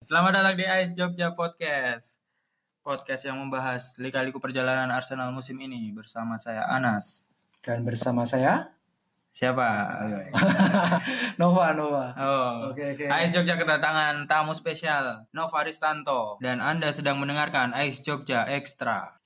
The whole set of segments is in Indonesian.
Selamat datang di Ice Jogja Podcast. Podcast yang membahas lika-liku perjalanan Arsenal musim ini bersama saya Anas. Dan bersama saya Siapa? Nova Nova. Oh. Oke, oke. Ice Jogja kedatangan tamu spesial Nova Ristanto dan Anda sedang mendengarkan Ice Jogja Extra.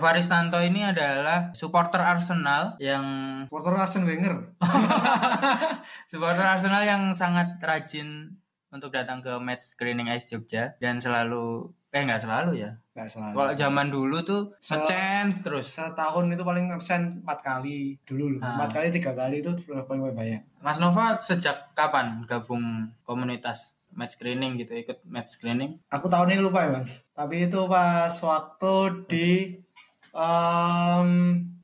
Nova Ristanto ini adalah supporter Arsenal yang Supporter Arsene Wenger. supporter Arsenal yang sangat rajin untuk datang ke match screening Ice Jogja dan selalu eh nggak selalu ya. Gak selalu. Kalau zaman dulu tuh Se- nge-chance terus. Setahun itu paling absen 4 kali dulu loh. Ah. 4 kali, 3 kali itu paling banyak. Mas Nova sejak kapan gabung komunitas match screening gitu ikut match screening? Aku tahun ini lupa ya mas. Tapi itu pas waktu di um,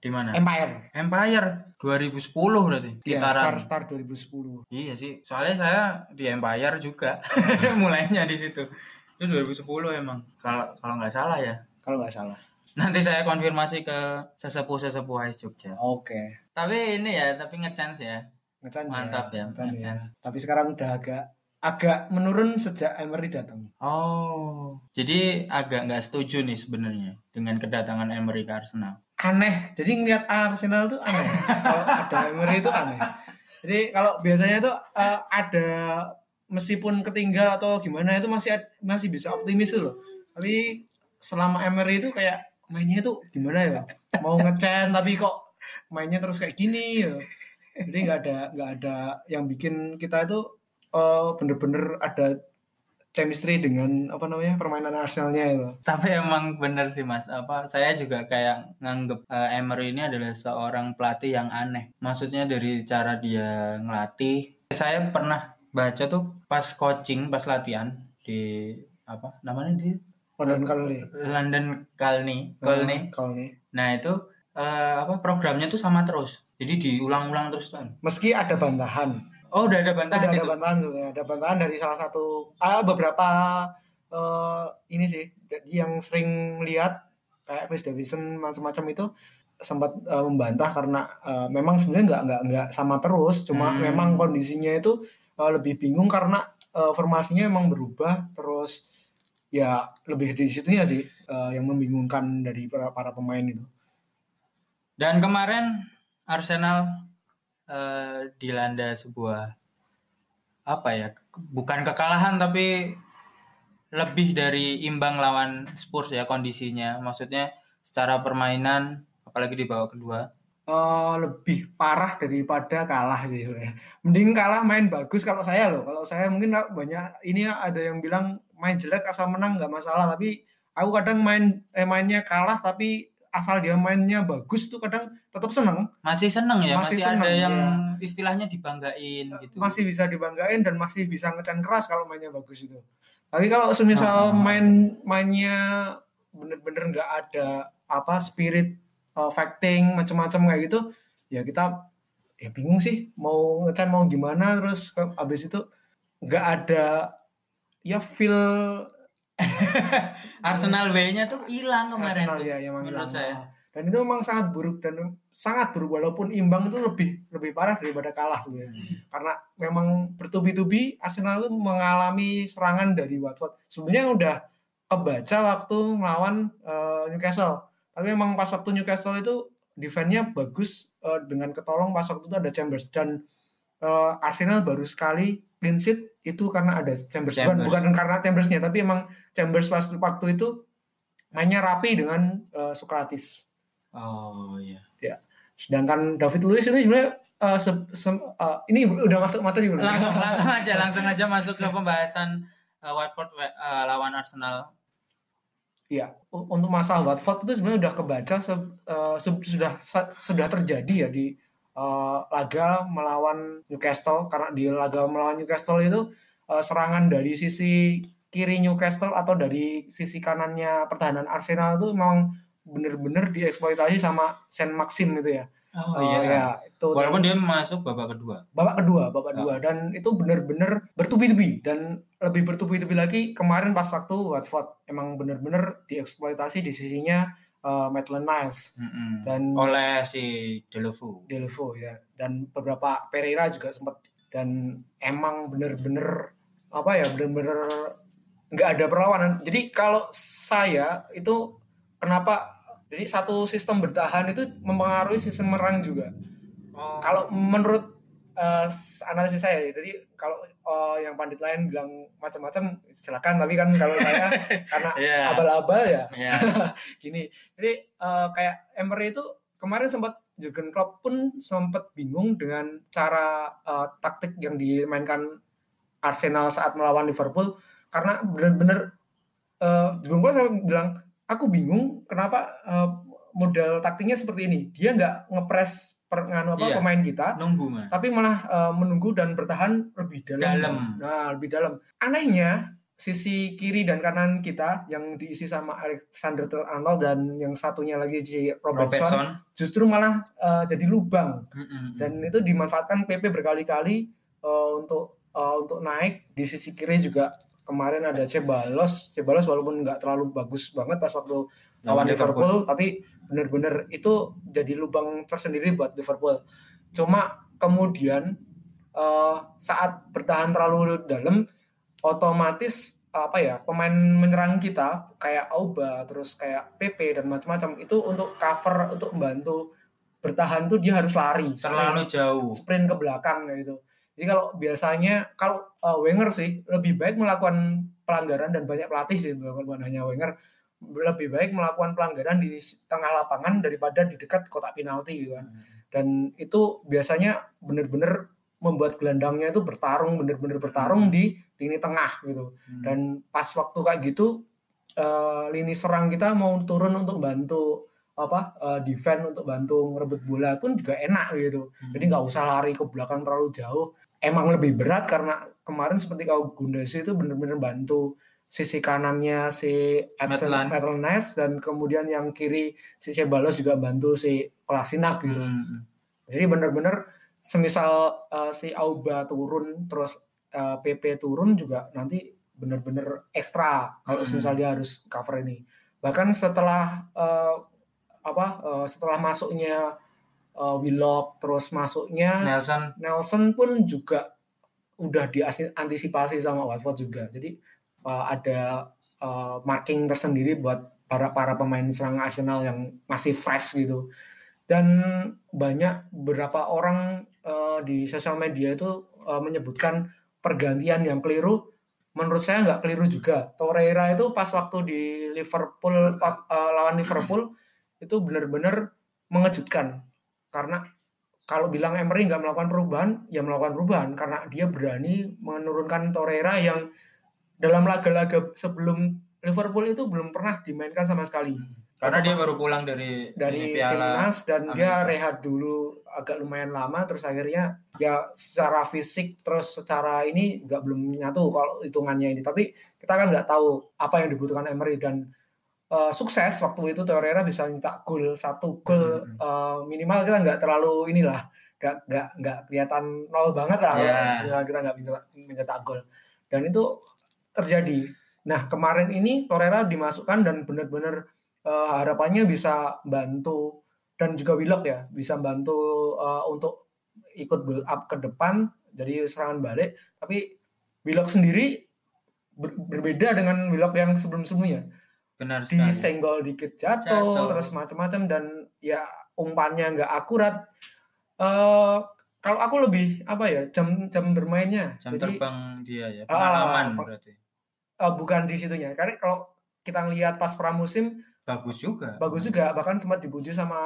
Di mana? Empire. Empire 2010 berarti. Iya. Star Star 2010. Iya sih, soalnya saya di Empire juga mulainya di situ. Itu 2010 emang. Kalau kalau nggak salah ya. Kalau nggak salah. Nanti saya konfirmasi ke sesepuh-sesepuh Ice Jogja. Oke. Tapi ini ya, tapi nge-chance ya. Ngecan Mantap ya, ngecan ngecan. Tapi sekarang udah agak agak menurun sejak Emery datang. Oh, jadi agak nggak setuju nih sebenarnya dengan kedatangan Emery ke Arsenal. aneh. Jadi ngeliat Arsenal tuh aneh. kalau ada Emery itu aneh. Jadi kalau biasanya tuh eh, ada meskipun ketinggal atau gimana itu masih masih bisa optimis loh. Tapi selama Emery itu kayak mainnya tuh gimana ya? Mau ngecen tapi kok mainnya terus kayak gini ya. Jadi nggak ada nggak ada yang bikin kita itu eh, bener-bener ada chemistry dengan apa namanya permainan Arsenalnya itu. Tapi emang bener sih mas, apa saya juga kayak nganggep eh, Emery ini adalah seorang pelatih yang aneh. Maksudnya dari cara dia ngelatih. Saya pernah baca tuh pas coaching, pas latihan di apa namanya di London kali. London Colney, Colney. Colney. Nah itu eh, apa programnya tuh sama terus. Jadi diulang-ulang terus kan. Meski ada bantahan, Oh udah ada bantahan ada, ada bantahan sebenarnya, ada bantahan dari salah satu ah, beberapa eh, ini sih yang sering lihat kayak Chris Davison macam-macam itu sempat eh, membantah karena eh, memang sebenarnya nggak nggak nggak sama terus, cuma Hmm. memang kondisinya itu eh, lebih bingung karena eh, formasinya memang berubah terus ya lebih di situnya sih eh, yang membingungkan dari para, para pemain itu. Dan kemarin Arsenal eh, dilanda sebuah apa ya? Bukan kekalahan tapi lebih dari imbang lawan Spurs ya kondisinya. Maksudnya secara permainan apalagi di babak kedua. eh, lebih parah daripada kalah sih sebenarnya. Mending kalah main bagus kalau saya loh. Kalau saya mungkin banyak ini ada yang bilang main jelek asal menang nggak masalah. Tapi aku kadang main eh, mainnya kalah tapi asal dia mainnya bagus tuh kadang tetap seneng. Masih seneng ya, masih, Masih ada seneng, yang ya. istilahnya dibanggain gitu. Masih bisa dibanggain dan masih bisa ngecan keras kalau mainnya bagus itu. Tapi kalau semisal Ah. main mainnya bener-bener nggak ada apa spirit uh, fighting macam-macam kayak gitu, ya kita ya bingung sih mau ngecan mau gimana terus abis itu nggak ada ya feel Arsenal W-nya tuh hilang kemarin Arsenal tuh, ya yang menurut saya. Dan itu memang sangat buruk dan sangat buruk walaupun imbang itu lebih lebih parah daripada kalah sebenarnya. Karena memang bertubi-tubi Arsenal itu mengalami serangan dari Watford. Sebenarnya udah kebaca waktu melawan eh, Newcastle. Tapi memang pas waktu Newcastle itu defense-nya bagus eh, dengan ketolong pas waktu itu ada Chambers dan eh, Arsenal baru sekali clean sheet itu karena ada Chambers, Bukan, Chambers. bukan karena Chambersnya tapi emang Chambers pas waktu itu mainnya rapi dengan eh, Socrates. Oh iya. Sedangkan David Luiz ini sebenarnya eh, se- se- eh, ini udah masuk materi belum? langsung, langsung aja langsung aja masuk ke pembahasan uh, Watford uh, lawan Arsenal Iya, untuk masalah Watford itu sebenarnya udah kebaca se- eh, se- sudah sudah terjadi ya di eh, laga melawan Newcastle karena di laga melawan Newcastle itu eh, serangan dari sisi kiri Newcastle atau dari sisi kanannya pertahanan Arsenal itu memang bener-bener dieksploitasi sama Saint Maxim itu ya. Oh, Eh, iya. ya, itu Walaupun dia masuk babak kedua. babak kedua, babak kedua dan itu bener-bener bertubi-tubi dan lebih bertubi-tubi lagi kemarin pas waktu Watford emang bener-bener dieksploitasi di sisinya eh, Maitland Niles Mm-mm. dan Oleh si Delofu. Delvo ya dan beberapa Pereira juga sempat dan emang bener-bener apa ya bener-bener nggak ada perlawanan jadi kalau saya itu kenapa jadi satu sistem bertahan itu mempengaruhi sistem merang juga Oh. kalau menurut eh, analisis saya jadi kalau eh, yang pandit lain bilang macam-macam silakan tapi kan kalau saya karena Iya. abal-abal ya Ya. gini. Jadi eh, kayak Emery itu kemarin sempat Jurgen Klopp pun sempat bingung dengan cara eh, taktik yang dimainkan Arsenal saat melawan Liverpool karena benar-benar eh Jurgen Klopp sampai bilang aku bingung kenapa eh, model taktiknya seperti ini. Dia nggak ngepres per, nganu apa Iya. pemain kita, Nunggu tapi malah eh, menunggu dan bertahan lebih dalam. Dalam. Nah, lebih dalam. Anehnya sisi kiri dan kanan kita yang diisi sama Alexander Arnold dan yang satunya lagi si Robertson, Robertson. justru malah eh, jadi lubang Mm-mm. dan itu dimanfaatkan PP berkali-kali eh, untuk eh, untuk naik di sisi kiri juga kemarin ada Cebalos Cebalos walaupun nggak terlalu bagus banget pas waktu lawan Liverpool, tapi benar-benar itu jadi lubang tersendiri buat Liverpool. Cuma kemudian eh, saat bertahan terlalu dalam, otomatis apa ya pemain menyerang kita kayak Auba terus kayak PP dan macam-macam itu untuk cover untuk membantu bertahan tuh dia harus lari Terlalu jauh. sprint ke belakang kayak gitu. Jadi kalau biasanya kalau uh, Wenger sih lebih baik melakukan pelanggaran dan banyak pelatih sih bukan hanya Wenger lebih baik melakukan pelanggaran di tengah lapangan daripada di dekat kotak penalti gitu kan. Dan itu biasanya benar-benar membuat gelandangnya itu bertarung benar-benar bertarung di lini tengah gitu. Hmm. Dan pas waktu kayak gitu eh, lini serang kita mau turun untuk bantu apa eh, defend untuk bantu ngerebut bola pun juga enak gitu. Hmm. Jadi nggak usah lari ke belakang terlalu jauh. Emang lebih berat karena kemarin seperti kau Gundasi itu bener-bener bantu sisi kanannya si Edson Niles dan kemudian yang kiri si Ceballos juga bantu si Kolasinac gitu. Mm-mm. Jadi bener-bener semisal uh, si Auba turun terus uh, PP turun juga nanti bener-bener ekstra kalau Hmm. semisal dia harus cover ini. Bahkan setelah uh, apa uh, setelah masuknya uh, Willock terus masuknya Nelson. Nelson pun juga udah diantisipasi sama Watford juga. Jadi uh, ada uh, marking tersendiri buat para para pemain serang Arsenal yang masih fresh gitu. Dan banyak beberapa orang uh, di sosial media itu uh, menyebutkan pergantian yang keliru. Menurut saya nggak keliru juga. Torreira itu pas waktu di Liverpool uh, lawan Liverpool itu benar-benar mengejutkan karena kalau bilang Emery nggak melakukan perubahan, ya melakukan perubahan karena dia berani menurunkan Torreira yang dalam laga-laga sebelum Liverpool itu belum pernah dimainkan sama sekali. Karena dia baru pulang dari dari timnas dan dia Amerika. rehat dulu agak lumayan lama terus akhirnya ya secara fisik terus secara ini nggak belum nyatu kalau hitungannya ini. Tapi kita kan nggak tahu apa yang dibutuhkan Emery dan eh, sukses waktu itu Torreira bisa nyetak gol satu gol Hmm. eh, minimal kita nggak terlalu inilah nggak nggak nggak kelihatan nol banget lah sehingga kita nggak mencetak gol. Dan itu terjadi nah kemarin ini Torreira dimasukkan dan benar-benar eh, harapannya bisa bantu dan juga Willock ya bisa bantu eh, untuk ikut build up ke depan jadi serangan balik tapi Willock sendiri ber- berbeda dengan Willock yang sebelum-sebelumnya Benar sekali. disenggol dikit jatuh, Jatuh. terus macam-macam dan ya umpannya nggak akurat eh kalau aku lebih apa ya jam jam bermainnya Jam jadi terbang dia ya. Ah, Pengalaman pe- berarti. Eh, bukan di situnya karena kalau kita ngelihat pas pramusim Bagus juga. bagus juga bahkan sempat dipuji sama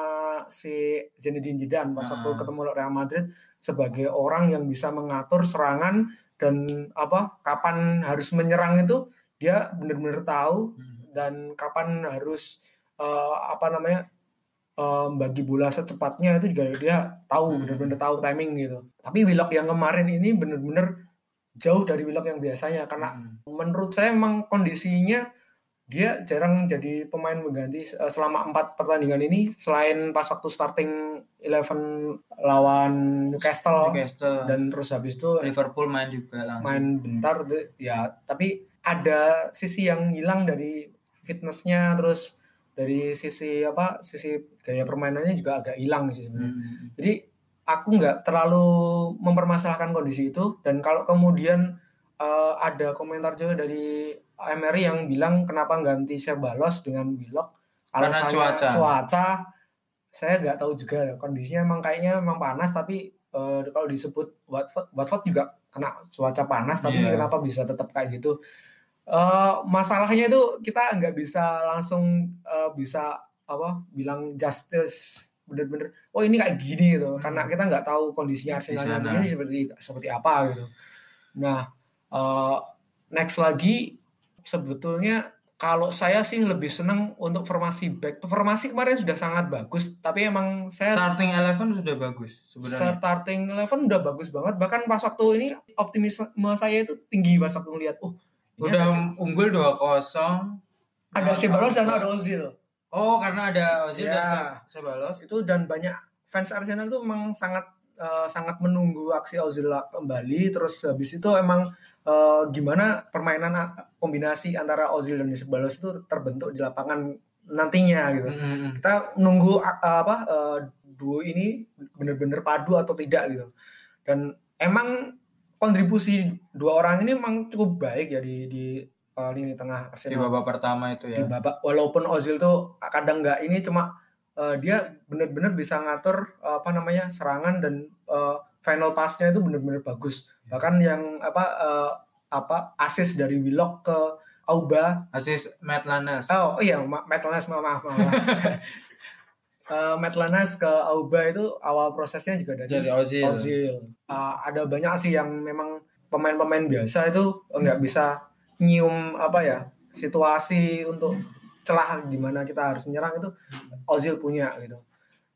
si Zinedine Zidane pas waktu ketemu Real Madrid sebagai orang yang bisa mengatur serangan dan apa kapan harus menyerang itu dia benar-benar tahu Hmm. dan kapan harus eh, apa namanya eh, bagi bola secepatnya itu juga dia tahu Hmm. benar-benar tahu timing gitu tapi Willock yang kemarin ini benar-benar jauh dari Willock yang biasanya karena Hmm. menurut saya memang kondisinya dia jarang jadi pemain mengganti eh, selama empat pertandingan ini selain pas waktu starting eleven lawan Newcastle Newcastle dan terus habis itu Liverpool main juga langsung. main bentar tuh, ya tapi ada sisi yang hilang dari fitnessnya terus dari sisi apa sisi gaya permainannya juga agak hilang sih sebenarnya Hmm. jadi aku nggak terlalu mempermasalahkan kondisi itu dan kalau kemudian eh, ada komentar juga dari Emery yang bilang kenapa ganti Sebalos dengan Willock Karena alasannya cuaca. cuaca saya nggak tahu juga kondisinya emang kayaknya emang panas tapi eh, kalau disebut Watford Watford juga kena cuaca panas tapi Iya. kenapa bisa tetap kayak gitu Eh, masalahnya itu kita nggak bisa langsung eh, bisa apa bilang justice bener-bener oh ini kayak gini gitu. Karena kita nggak tahu kondisinya Di Arsenal ini seperti seperti apa gitu. Nah eh, next lagi sebetulnya kalau saya sih lebih senang untuk formasi back. Formasi kemarin sudah sangat bagus tapi emang saya Starting eleven sudah bagus sebenarnya. starting eleven udah bagus banget. Bahkan pas waktu ini optimisme saya itu tinggi pas waktu ngeliat oh Udah unggul 2-0. ada Sebalos dan ada Ozil Oh, karena ada Ozil Ya. dan Se- Sebalos. itu dan banyak fans Arsenal tuh emang sangat eh, sangat menunggu aksi Ozil kembali terus habis itu emang eh, gimana permainan a- kombinasi antara Ozil dan Sebalos itu terbentuk di lapangan nantinya gitu Hmm. kita nunggu a- apa eh, duo ini bener-bener padu atau tidak gitu dan emang kontribusi dua orang ini emang cukup baik ya di di lini tengah Di Arsenal babak pertama itu di ya. babak walaupun Ozil tuh kadang nggak ini cuma eh, dia bener-bener bisa ngatur eh, apa namanya serangan dan eh, final pass-nya itu bener-bener bagus bahkan yang apa eh, apa assist dari Willock ke Auba Asis Matt Lanes. Oh, oh iya, Ma- Matt Lanas, maaf, maaf, maaf. Eh, Matt Lanas ke Auba itu awal prosesnya juga dari, Dari Ozil. Ozil. Eh, ada banyak sih yang memang pemain-pemain biasa itu nggak bisa nyium apa ya situasi untuk celah gimana kita harus menyerang itu Ozil punya gitu.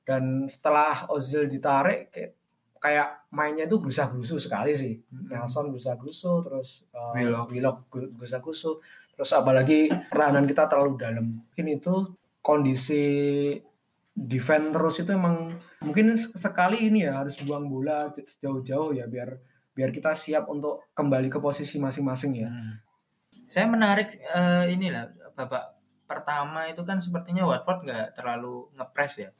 Dan setelah Ozil ditarik kayak, kayak mainnya itu gerusa-gerusu sekali sih. Nelson gerusa-gerusu terus eh, Willock. Willock gerusa-gerusu terus apalagi pertahanan kita terlalu dalam. Mungkin itu kondisi defend terus itu emang mungkin sekali ini ya harus buang bola jauh-jauh ya biar biar kita siap untuk kembali ke posisi masing-masing ya. Hmm. Saya menarik eh, inilah babak pertama itu kan sepertinya Watford nggak terlalu ngepres ya.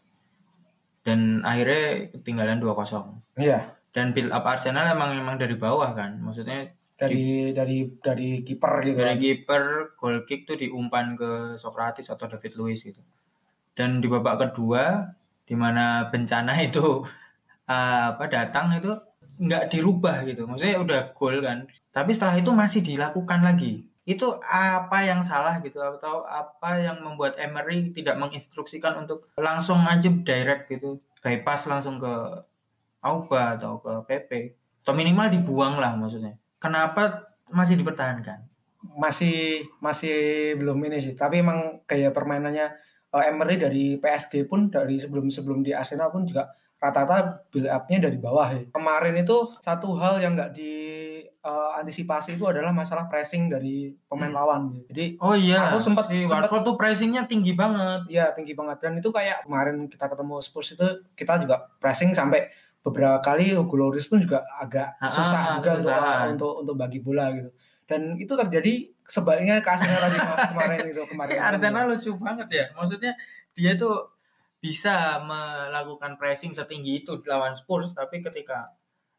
Dan akhirnya ketinggalan 2-0. Iya. Dan build up Arsenal emang emang dari bawah kan. Maksudnya Dari dari dari kiper gitu. dari kan. kiper goal kick tuh diumpan ke Socrates atau David Luiz gitu. Dan di babak kedua di mana bencana itu eh, apa datang itu nggak dirubah gitu. Maksudnya udah gol kan. Tapi setelah itu masih dilakukan lagi. Itu apa yang salah gitu atau apa yang membuat Emery tidak menginstruksikan untuk langsung aja direct gitu. Bypass langsung ke Auba atau ke PP. Atau minimal dibuang lah maksudnya. Kenapa masih dipertahankan? masih masih belum ini sih tapi emang gaya permainannya eh, Emery dari PSG pun dari sebelum sebelum di Arsenal pun juga rata-rata build up-nya dari bawah ya. Kemarin itu satu hal yang nggak diantisipasi itu adalah masalah pressing dari pemain lawan. Jadi Oh iya, Aku sempat- si sempat- Watford tuh pressingnya tinggi banget. ya tinggi banget dan itu kayak kemarin kita ketemu Spurs itu kita juga pressing sampai beberapa kali Hugo Lloris pun juga agak Ah, susah juga untuk, untuk untuk bagi bola gitu. Dan itu terjadi sebaliknya ke Arsenal tadi kemarin itu kemarin. Arsenal lucu banget ya. Maksudnya dia tuh bisa melakukan pressing setinggi itu lawan Spurs, tapi ketika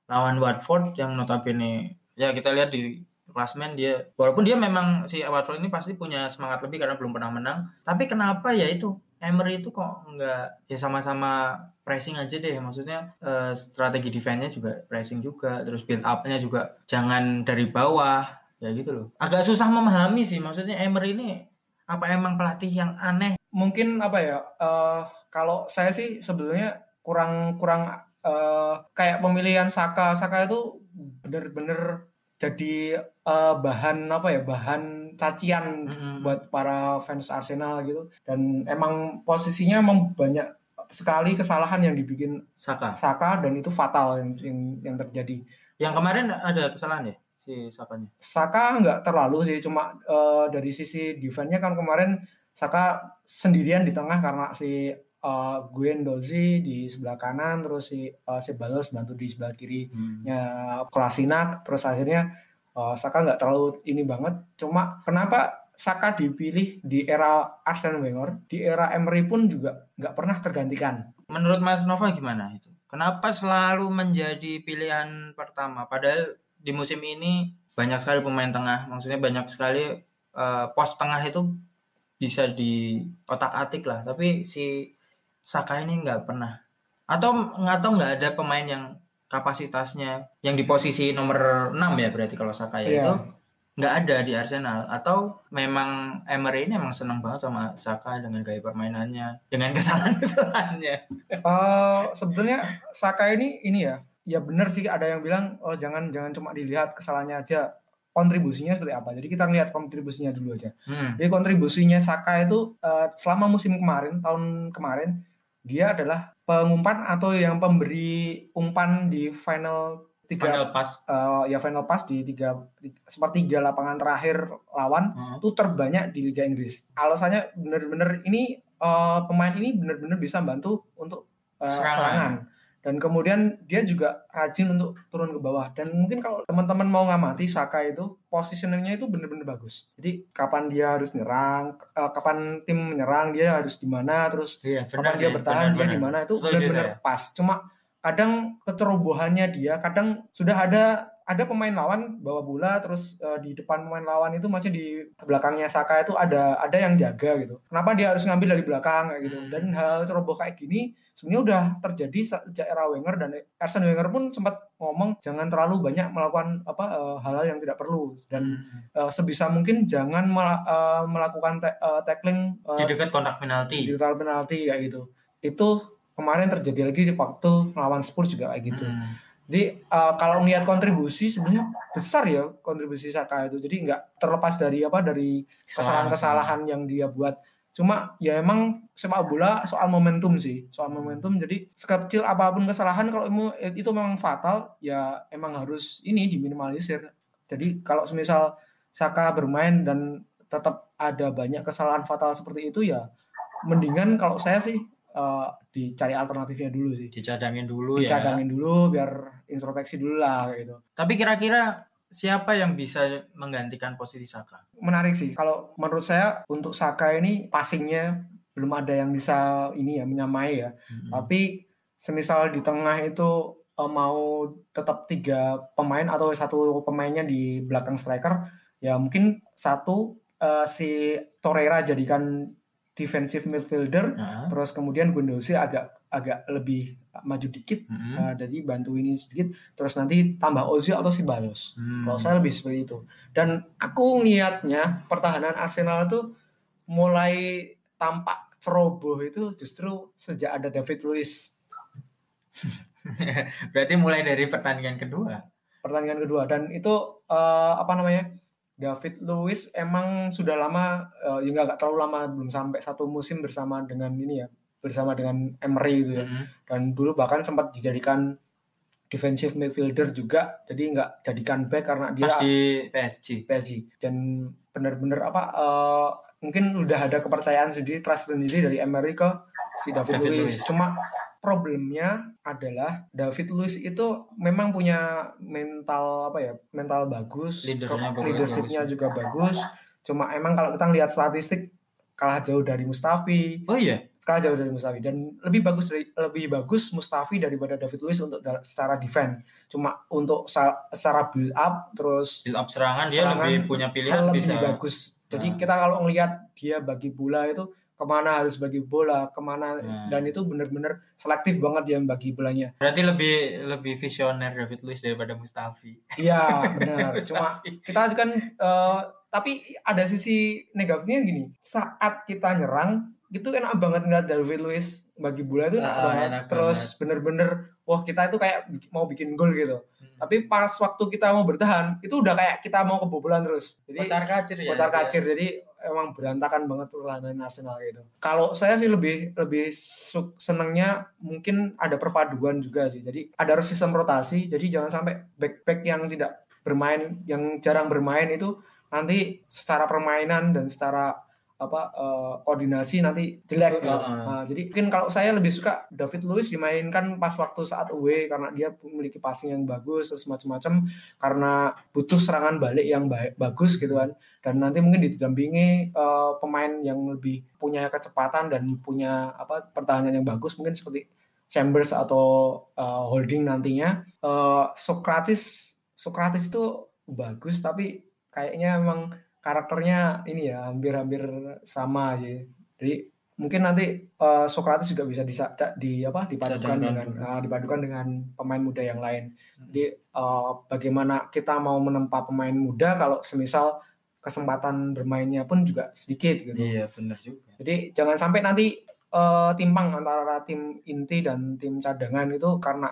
lawan Watford yang notabene ya kita lihat di klasmen dia. Walaupun dia memang si Watford ini pasti punya semangat lebih karena belum pernah menang, tapi kenapa ya itu? Emery itu kok nggak ya sama-sama pressing aja deh. Maksudnya eh, strategi defense-nya juga pressing juga. Terus build up-nya juga jangan dari bawah. Ya gitu loh. Agak susah memahami sih. Maksudnya Emery ini apa emang pelatih yang aneh? Mungkin apa ya eh, kalau saya sih sebetulnya kurang kurang eh, kayak pemilihan Saka. Saka itu bener-bener jadi eh, bahan apa ya bahan cacian Mm-mm. buat para fans Arsenal gitu dan emang posisinya emang banyak sekali kesalahan yang dibikin Saka Saka dan itu fatal yang yang, yang terjadi yang kemarin ada kesalahan ya si Sakanya? Saka nggak terlalu sih, cuma uh, dari sisi defense-nya kan kemarin Saka sendirian di tengah karena si uh, Guendouzi di sebelah kanan, terus si uh, Ceballos bantu di sebelah kirinya hmm. Kolasinac, terus akhirnya uh, Saka nggak terlalu ini banget. Cuma kenapa Saka dipilih di era Arsene Wenger, di era Emery pun juga nggak pernah tergantikan. Menurut Mas Nova gimana itu? Kenapa selalu menjadi pilihan pertama? Padahal di musim ini banyak sekali pemain tengah, maksudnya banyak sekali uh, pos tengah itu bisa di otak atik lah. Tapi si Saka ini nggak pernah atau nggak tahu nggak ada pemain yang kapasitasnya yang di posisi nomor 6 ya berarti kalau Saka ya yeah. itu nggak ada di Arsenal atau memang Emery ini emang senang banget sama Saka dengan gaya permainannya dengan kesalahan-kesalahannya. Uh, sebenarnya Saka ini ini ya ya benar sih ada yang bilang oh jangan jangan cuma dilihat kesalahannya aja kontribusinya seperti apa. Jadi kita lihat kontribusinya dulu aja. Hmm. Jadi kontribusinya Saka itu uh, selama musim kemarin tahun kemarin dia adalah pengumpan atau yang pemberi umpan di final tiga final pass uh, ya final pass di tiga, tiga sepertiga lapangan terakhir lawan hmm. itu terbanyak di Liga Inggris. Alasannya benar-benar ini uh, pemain ini benar-benar bisa bantu untuk uh, serangan. serangan dan kemudian dia juga rajin untuk turun ke bawah. Dan mungkin kalau teman-teman mau ngamati Saka itu positioningnya itu benar-benar bagus. Jadi kapan dia harus nyerang uh, kapan tim menyerang dia harus di mana terus iya, kapan dia bertahan benar, dia di mana itu benar-benar pas. Cuma kadang kecerobohannya dia kadang sudah ada ada pemain lawan bawa bola terus uh, di depan pemain lawan itu masih di belakangnya Saka itu ada ada yang jaga gitu. Kenapa dia harus ngambil dari belakang kayak gitu. Dan hmm. hal ceroboh kayak gini sebenarnya udah terjadi sejak era Wenger dan Arsene Wenger pun sempat ngomong jangan terlalu banyak melakukan apa uh, hal-hal yang tidak perlu dan uh, sebisa mungkin jangan mel uh, melakukan te uh, tackling uh, di dekat kontak penalti. Di dekat penalti kayak gitu. Itu kemarin terjadi lagi di waktu melawan Spurs juga kayak gitu. Hmm jadi uh, kalau melihat kontribusi sebenarnya besar ya kontribusi Saka itu. Jadi nggak terlepas dari apa dari kesalahan-kesalahan yang dia buat. Cuma ya emang sepak bola soal momentum sih, soal momentum. Jadi sekecil apa pun kesalahan kalau itu memang fatal ya emang harus ini diminimalisir. Jadi kalau semisal Saka bermain dan tetap ada banyak kesalahan fatal seperti itu ya mendingan kalau saya sih uh, dicari alternatifnya dulu sih. Dicadangin dulu Dicadangin ya. Dicadangin dulu biar introspeksi dulu lah gitu. Tapi kira-kira siapa yang bisa menggantikan posisi Saka? Menarik sih. Kalau menurut saya untuk Saka ini passingnya belum ada yang bisa ini ya menyamai ya. Hmm. Tapi semisal di tengah itu uh, mau tetap tiga pemain atau satu pemainnya di belakang striker, ya mungkin satu uh, si Torreira jadikan defensive midfielder, uh-huh. terus kemudian Gundosi agak agak lebih maju dikit, uh-huh. uh, jadi bantu ini sedikit, terus nanti tambah Ozil atau si Balos. Hmm. Kalau saya lebih seperti itu. Dan aku ngelihatnya pertahanan Arsenal itu mulai tampak ceroboh itu justru sejak ada David Luiz. Berarti mulai dari pertandingan kedua. Pertandingan kedua dan itu uh, apa namanya? David Luiz emang sudah lama uh, ya nggak terlalu lama belum sampai satu musim bersama dengan ini ya bersama dengan Emery gitu ya mm -hmm. dan dulu bahkan sempat dijadikan defensive midfielder juga jadi nggak jadikan back karena dia Pas di PSG PSG dan benar-benar apa uh, mungkin udah ada kepercayaan sendiri trust sendiri dari Emery ke si David, David Luiz. Luiz cuma problemnya adalah David Luiz itu memang punya mental apa ya mental bagus leadershipnya juga bagus. cuma emang kalau kita lihat statistik kalah jauh dari Mustafi. Oh iya? Kalah jauh dari Mustafi. Dan lebih bagus dari lebih bagus Mustafi daripada David Luiz untuk secara defense. Cuma untuk secara build up terus build up serangan, serangan dia lebih punya pilihan lebih bisa. bagus. Jadi nah. kita kalau ngelihat dia bagi bola itu ke mana harus bagi bola, ke mana hmm. dan itu benar-benar selektif banget dia bagi bolanya. Berarti lebih lebih visioner David Luiz daripada Mustafi. Iya benar. Cuma kita kan uh, tapi ada sisi negatifnya gini. Saat kita nyerang itu enak banget ngeliat David Luiz bagi bola itu enak uh, banget. Enak Terus bener-bener wah kita itu kayak mau bikin gol gitu. Hmm. Tapi pas waktu kita mau bertahan itu udah kayak kita mau kebobolan terus. Jadi kocar kacir ya. Kocar kacir. Jadi emang berantakan banget pertahanan Arsenal gitu. Kalau saya sih lebih lebih senengnya mungkin ada perpaduan juga sih. Jadi ada sistem rotasi. Jadi jangan sampai back back yang tidak bermain yang jarang bermain itu nanti secara permainan dan secara apa uh, koordinasi nanti jelek gitu. Uh, uh. Nah, jadi mungkin kalau saya lebih suka David Luiz dimainkan pas waktu saat away karena dia memiliki passing yang bagus terus macam-macam karena butuh serangan balik yang baik, bagus gitu kan dan nanti mungkin didampingi uh, pemain yang lebih punya kecepatan dan punya apa pertahanan yang bagus mungkin seperti Chambers atau uh, Holding nantinya uh, Socrates Socrates itu bagus tapi kayaknya memang karakternya ini ya hampir-hampir sama ya. Jadi mungkin nanti uh, Socrates juga bisa di, di apa dipadukan dengan uh, dipadukan dengan pemain muda yang lain. Hmm. Jadi uh, bagaimana kita mau menempa pemain muda kalau semisal kesempatan bermainnya pun juga sedikit gitu. Iya, benar juga. Jadi jangan sampai nanti uh, timpang antara tim inti dan tim cadangan itu karena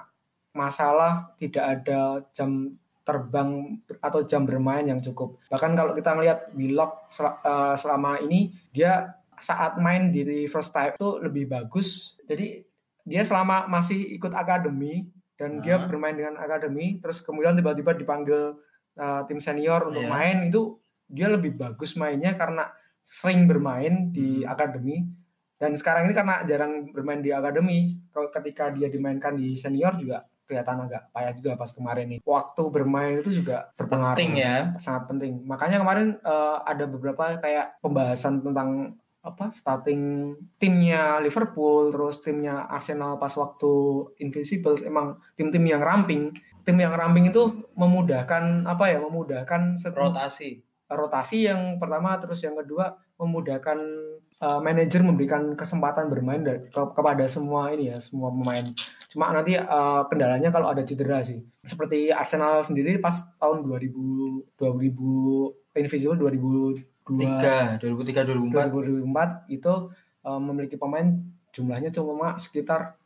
masalah tidak ada jam terbang atau jam bermain yang cukup. Bahkan kalau kita melihat Willock eh, selama ini dia saat main di first time itu lebih bagus. Jadi dia selama masih ikut akademi dan uh dia bermain dengan akademi, terus kemudian tiba-tiba dipanggil uh, tim senior untuk yeah. main itu dia lebih bagus mainnya karena sering bermain di hmm. akademi dan sekarang ini karena jarang bermain di akademi, kalau ketika dia dimainkan di senior juga kelihatan agak payah juga pas kemarin nih. Waktu bermain itu juga berpengaruh. Penting ya. Sangat penting. Makanya kemarin uh, ada beberapa kayak pembahasan tentang apa starting timnya Liverpool terus timnya Arsenal pas waktu Invincibles emang tim-tim yang ramping tim yang ramping itu memudahkan apa ya memudahkan rotasi rotasi yang pertama terus yang kedua memudahkan uh, manajer memberikan kesempatan bermain dari, ke, kepada semua ini ya semua pemain cuma nanti uh, kendalanya kalau ada cedera sih. Seperti Arsenal sendiri pas tahun 2000 2000 Invisible 2003 2003 2004 2004 itu uh, memiliki pemain jumlahnya cuma sekitar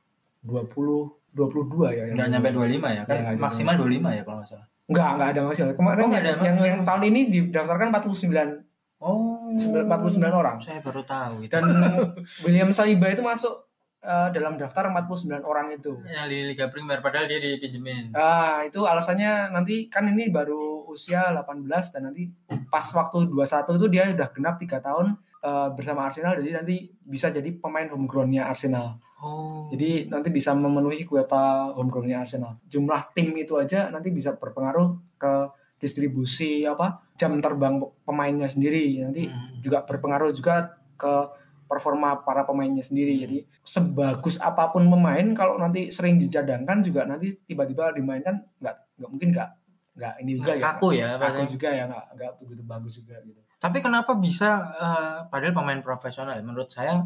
20 22 ya. Nggak nyampe 25 ya? Kan ya, maksimal 25 ya kalau nggak salah. Enggak, enggak ada masalah. Kemarin oh, ada yang, yang tahun ini didaftarkan 49 Oh, 49 orang. Saya baru tahu itu. Dan William Saliba itu masuk uh, dalam daftar 49 orang itu. Yang di Liga Primer padahal dia dipinjemin. Ah, itu alasannya nanti kan ini baru usia 18 dan nanti pas waktu 21 itu dia udah genap 3 tahun uh, bersama Arsenal jadi nanti bisa jadi pemain homegrown-nya Arsenal. Oh. Jadi nanti bisa memenuhi kuota homegrownnya Arsenal. Jumlah tim itu aja nanti bisa berpengaruh ke distribusi apa jam terbang pemainnya sendiri. Nanti hmm. juga berpengaruh juga ke performa para pemainnya sendiri. Jadi sebagus apa pun pemain kalau nanti sering dicadangkan juga nanti tiba-tiba dimainkan nggak nggak mungkin nggak nggak ini juga ya kaku ya kaku juga ya nggak nggak begitu bagus juga gitu. Tapi kenapa bisa uh, padahal pemain profesional menurut saya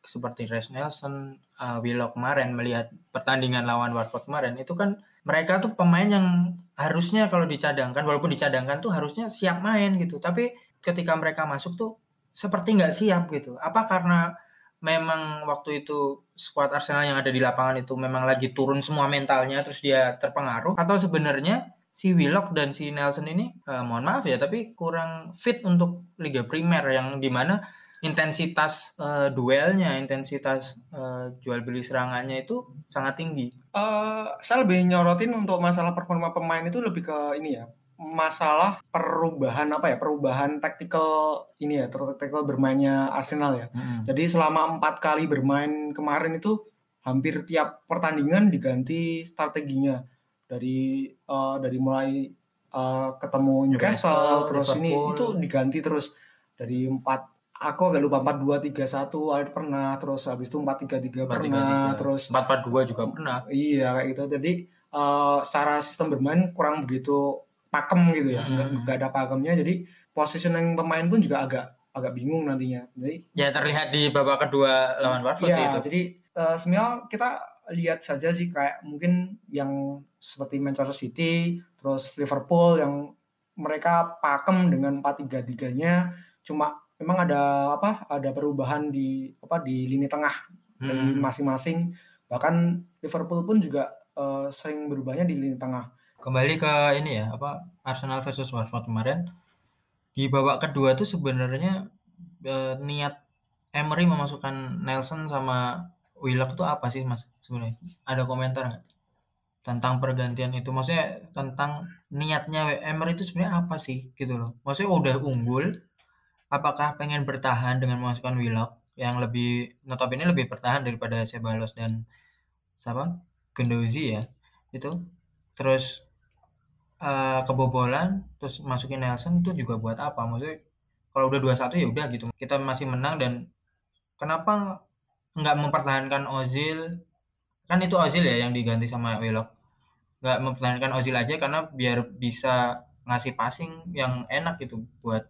seperti Res Nelson, uh, Willock kemarin melihat pertandingan lawan Watford kemarin itu kan mereka tuh pemain yang harusnya kalau dicadangkan walaupun dicadangkan tuh harusnya siap main gitu tapi ketika mereka masuk tuh seperti nggak siap gitu apa karena memang waktu itu skuad Arsenal yang ada di lapangan itu memang lagi turun semua mentalnya terus dia terpengaruh atau sebenarnya si Willock dan si Nelson ini uh, mohon maaf ya tapi kurang fit untuk Liga Primer yang di mana intensitas uh, duelnya, intensitas uh, jual beli serangannya itu sangat tinggi. Uh, saya lebih nyorotin untuk masalah performa pemain itu lebih ke ini ya, masalah perubahan apa ya, perubahan taktikal ini ya, taktikal bermainnya Arsenal ya. Hmm. Jadi selama empat kali bermain kemarin itu hampir tiap pertandingan diganti strateginya dari uh, dari mulai uh, ketemu Newcastle, Newcastle terus Liverpool. ini itu diganti terus dari empat aku agak lupa 4231 ada pernah terus habis itu 433 pernah 3, terus 442 juga pernah iya kayak gitu jadi uh, secara sistem bermain kurang begitu pakem gitu ya. Hmm. nggak, ada pakemnya jadi positioning pemain pun juga agak agak bingung nantinya. Jadi ya terlihat di babak kedua lawan Watford iya, itu. jadi uh, semisal kita lihat saja sih kayak mungkin yang seperti Manchester City terus Liverpool yang mereka pakem dengan 4-3-3-nya cuma memang ada apa ada perubahan di apa di lini tengah hmm. dari masing-masing. Bahkan Liverpool pun juga uh, sering berubahnya di lini tengah kembali ke ini ya apa Arsenal versus Watford kemarin. Di babak kedua tuh sebenarnya uh, niat Emery memasukkan Nelson sama Willock tuh apa sih mas sebenarnya? Ada komentar nggak? Tentang pergantian itu maksudnya tentang niatnya Emery itu sebenarnya apa sih gitu loh. Maksudnya udah unggul apakah pengen bertahan dengan memasukkan Willock? Yang lebih notabene lebih bertahan daripada Sebalos dan siapa? Gendozi ya itu. Terus uh, kebobolan terus masukin Nelson itu juga buat apa? Maksudnya kalau udah 2-1 ya udah gitu. Kita masih menang dan kenapa nggak mempertahankan Ozil? Kan itu Ozil ya yang diganti sama Willock. Nggak mempertahankan Ozil aja karena biar bisa ngasih passing yang enak gitu buat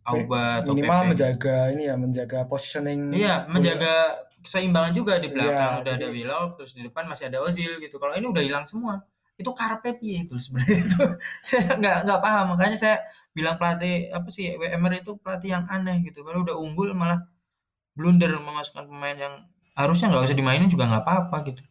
Auba atau minimal Pepe. menjaga ini ya menjaga positioning iya menjaga keseimbangan juga di belakang. Iya, udah jadi... ada Willock terus di depan masih ada Ozil gitu. Kalau ini udah hilang semua itu karpet itu sebenarnya itu saya nggak nggak paham makanya saya bilang pelatih apa sih WMR itu pelatih yang aneh gitu kalau udah unggul malah blunder memasukkan pemain yang harusnya nggak usah dimainin juga nggak apa-apa gitu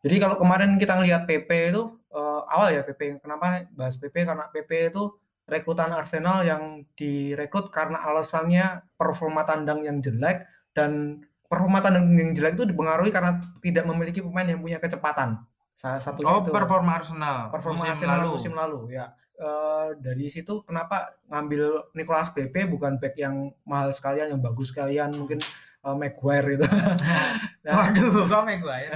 jadi kalau kemarin kita ngelihat PP itu uh, awal ya PP. Kenapa bahas PP? Karena PP itu rekrutan Arsenal yang direkrut karena alasannya performa tandang yang jelek dan performa tandang yang jelek itu dipengaruhi karena tidak memiliki pemain yang punya kecepatan. Salah satu oh, itu performa Arsenal. Performa musim Arsenal lalu. musim lalu ya. Uh, dari situ kenapa ngambil Nicolas PP bukan back yang mahal sekalian yang bagus sekalian mungkin uh, Maguire itu. nah, Waduh, kok Maguire?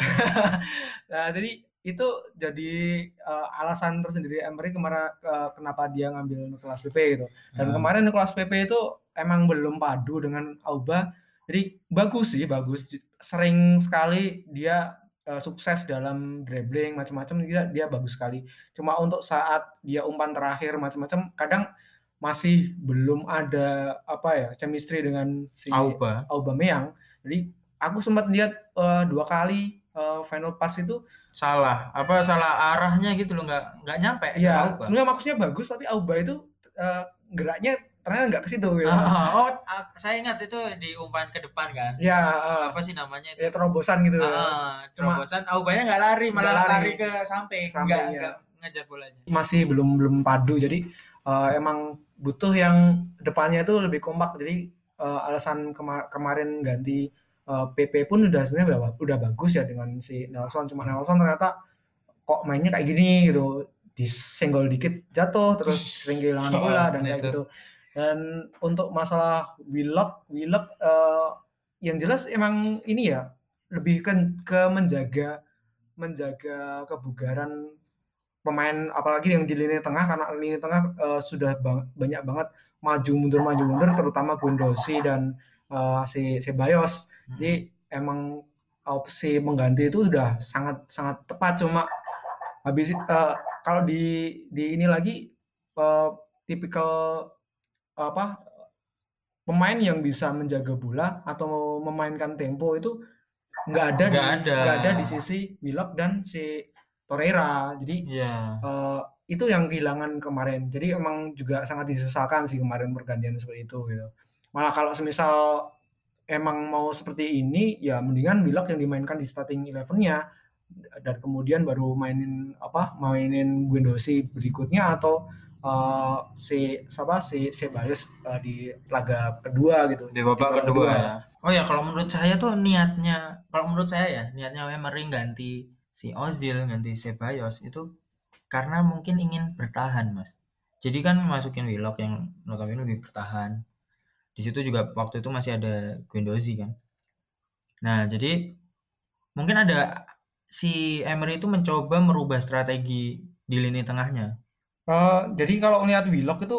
nah, jadi itu jadi uh, alasan tersendiri Emery kemarin uh, kenapa dia ngambil Nicolas Pepe gitu. Dan hmm. kemarin Nicolas Pepe itu emang belum padu dengan Auba. Jadi bagus sih, bagus. Sering sekali dia uh, sukses dalam dribbling macam-macam dia dia bagus sekali. Cuma untuk saat dia umpan terakhir macam-macam kadang masih belum ada apa ya chemistry dengan si Auba Aubameyang. Jadi aku sempat lihat uh, dua kali uh, final pass itu salah apa salah arahnya gitu loh nggak nggak nyampe ya sebenarnya maksudnya bagus tapi Auba itu uh, geraknya ternyata nggak ke situ gitu. oh, oh, saya ingat itu di umpan ke depan kan? Ya uh, apa sih namanya itu? Ya, terobosan gitu uh, terobosan. Aubanya nggak lari malah lari. lari ke samping. Nggak ya. ngejar bolanya. Masih belum belum padu jadi uh, emang butuh yang depannya itu lebih kompak. Jadi uh, alasan kemar kemarin ganti uh, eh, PP pun udah sebenarnya udah, udah bagus ya dengan si Nelson. Cuma Nelson ternyata kok mainnya kayak gini gitu. Disenggol dikit jatuh terus sering kehilangan bola dan kayak gitu dan untuk masalah Willock Willock uh, yang jelas emang ini ya lebih ke, ke menjaga menjaga kebugaran pemain apalagi yang di lini tengah karena lini tengah uh, sudah bang, banyak banget maju mundur maju mundur terutama Gundosi dan uh, si Bayos Hmm. Jadi emang opsi mengganti itu sudah sangat sangat tepat cuma habis uh, kalau di di ini lagi uh, tipikal apa pemain yang bisa menjaga bola atau memainkan tempo itu nggak ada nggak ada nggak ada di sisi Willock dan si Torreira. Jadi yeah. Iya. uh, itu yang kehilangan kemarin. Jadi emang juga sangat disesalkan sih kemarin pergantian seperti itu gitu. Malah kalau semisal emang mau seperti ini ya mendingan Willock yang dimainkan di starting eleven-nya dan kemudian baru mainin apa mainin Guendouzi berikutnya atau uh, si siapa? Si Ceballos uh, di laga kedua gitu. Di babak kedua, kedua. ya. Oh ya kalau menurut saya tuh niatnya kalau menurut saya ya niatnya Emery ganti si Ozil ganti Ceballos itu karena mungkin ingin bertahan mas. Jadi kan masukin Willock yang notabene lebih bertahan. Di situ juga waktu itu masih ada Guendouzi kan. Nah jadi mungkin ada si Emery itu mencoba merubah strategi di lini tengahnya uh, jadi kalau melihat Willock itu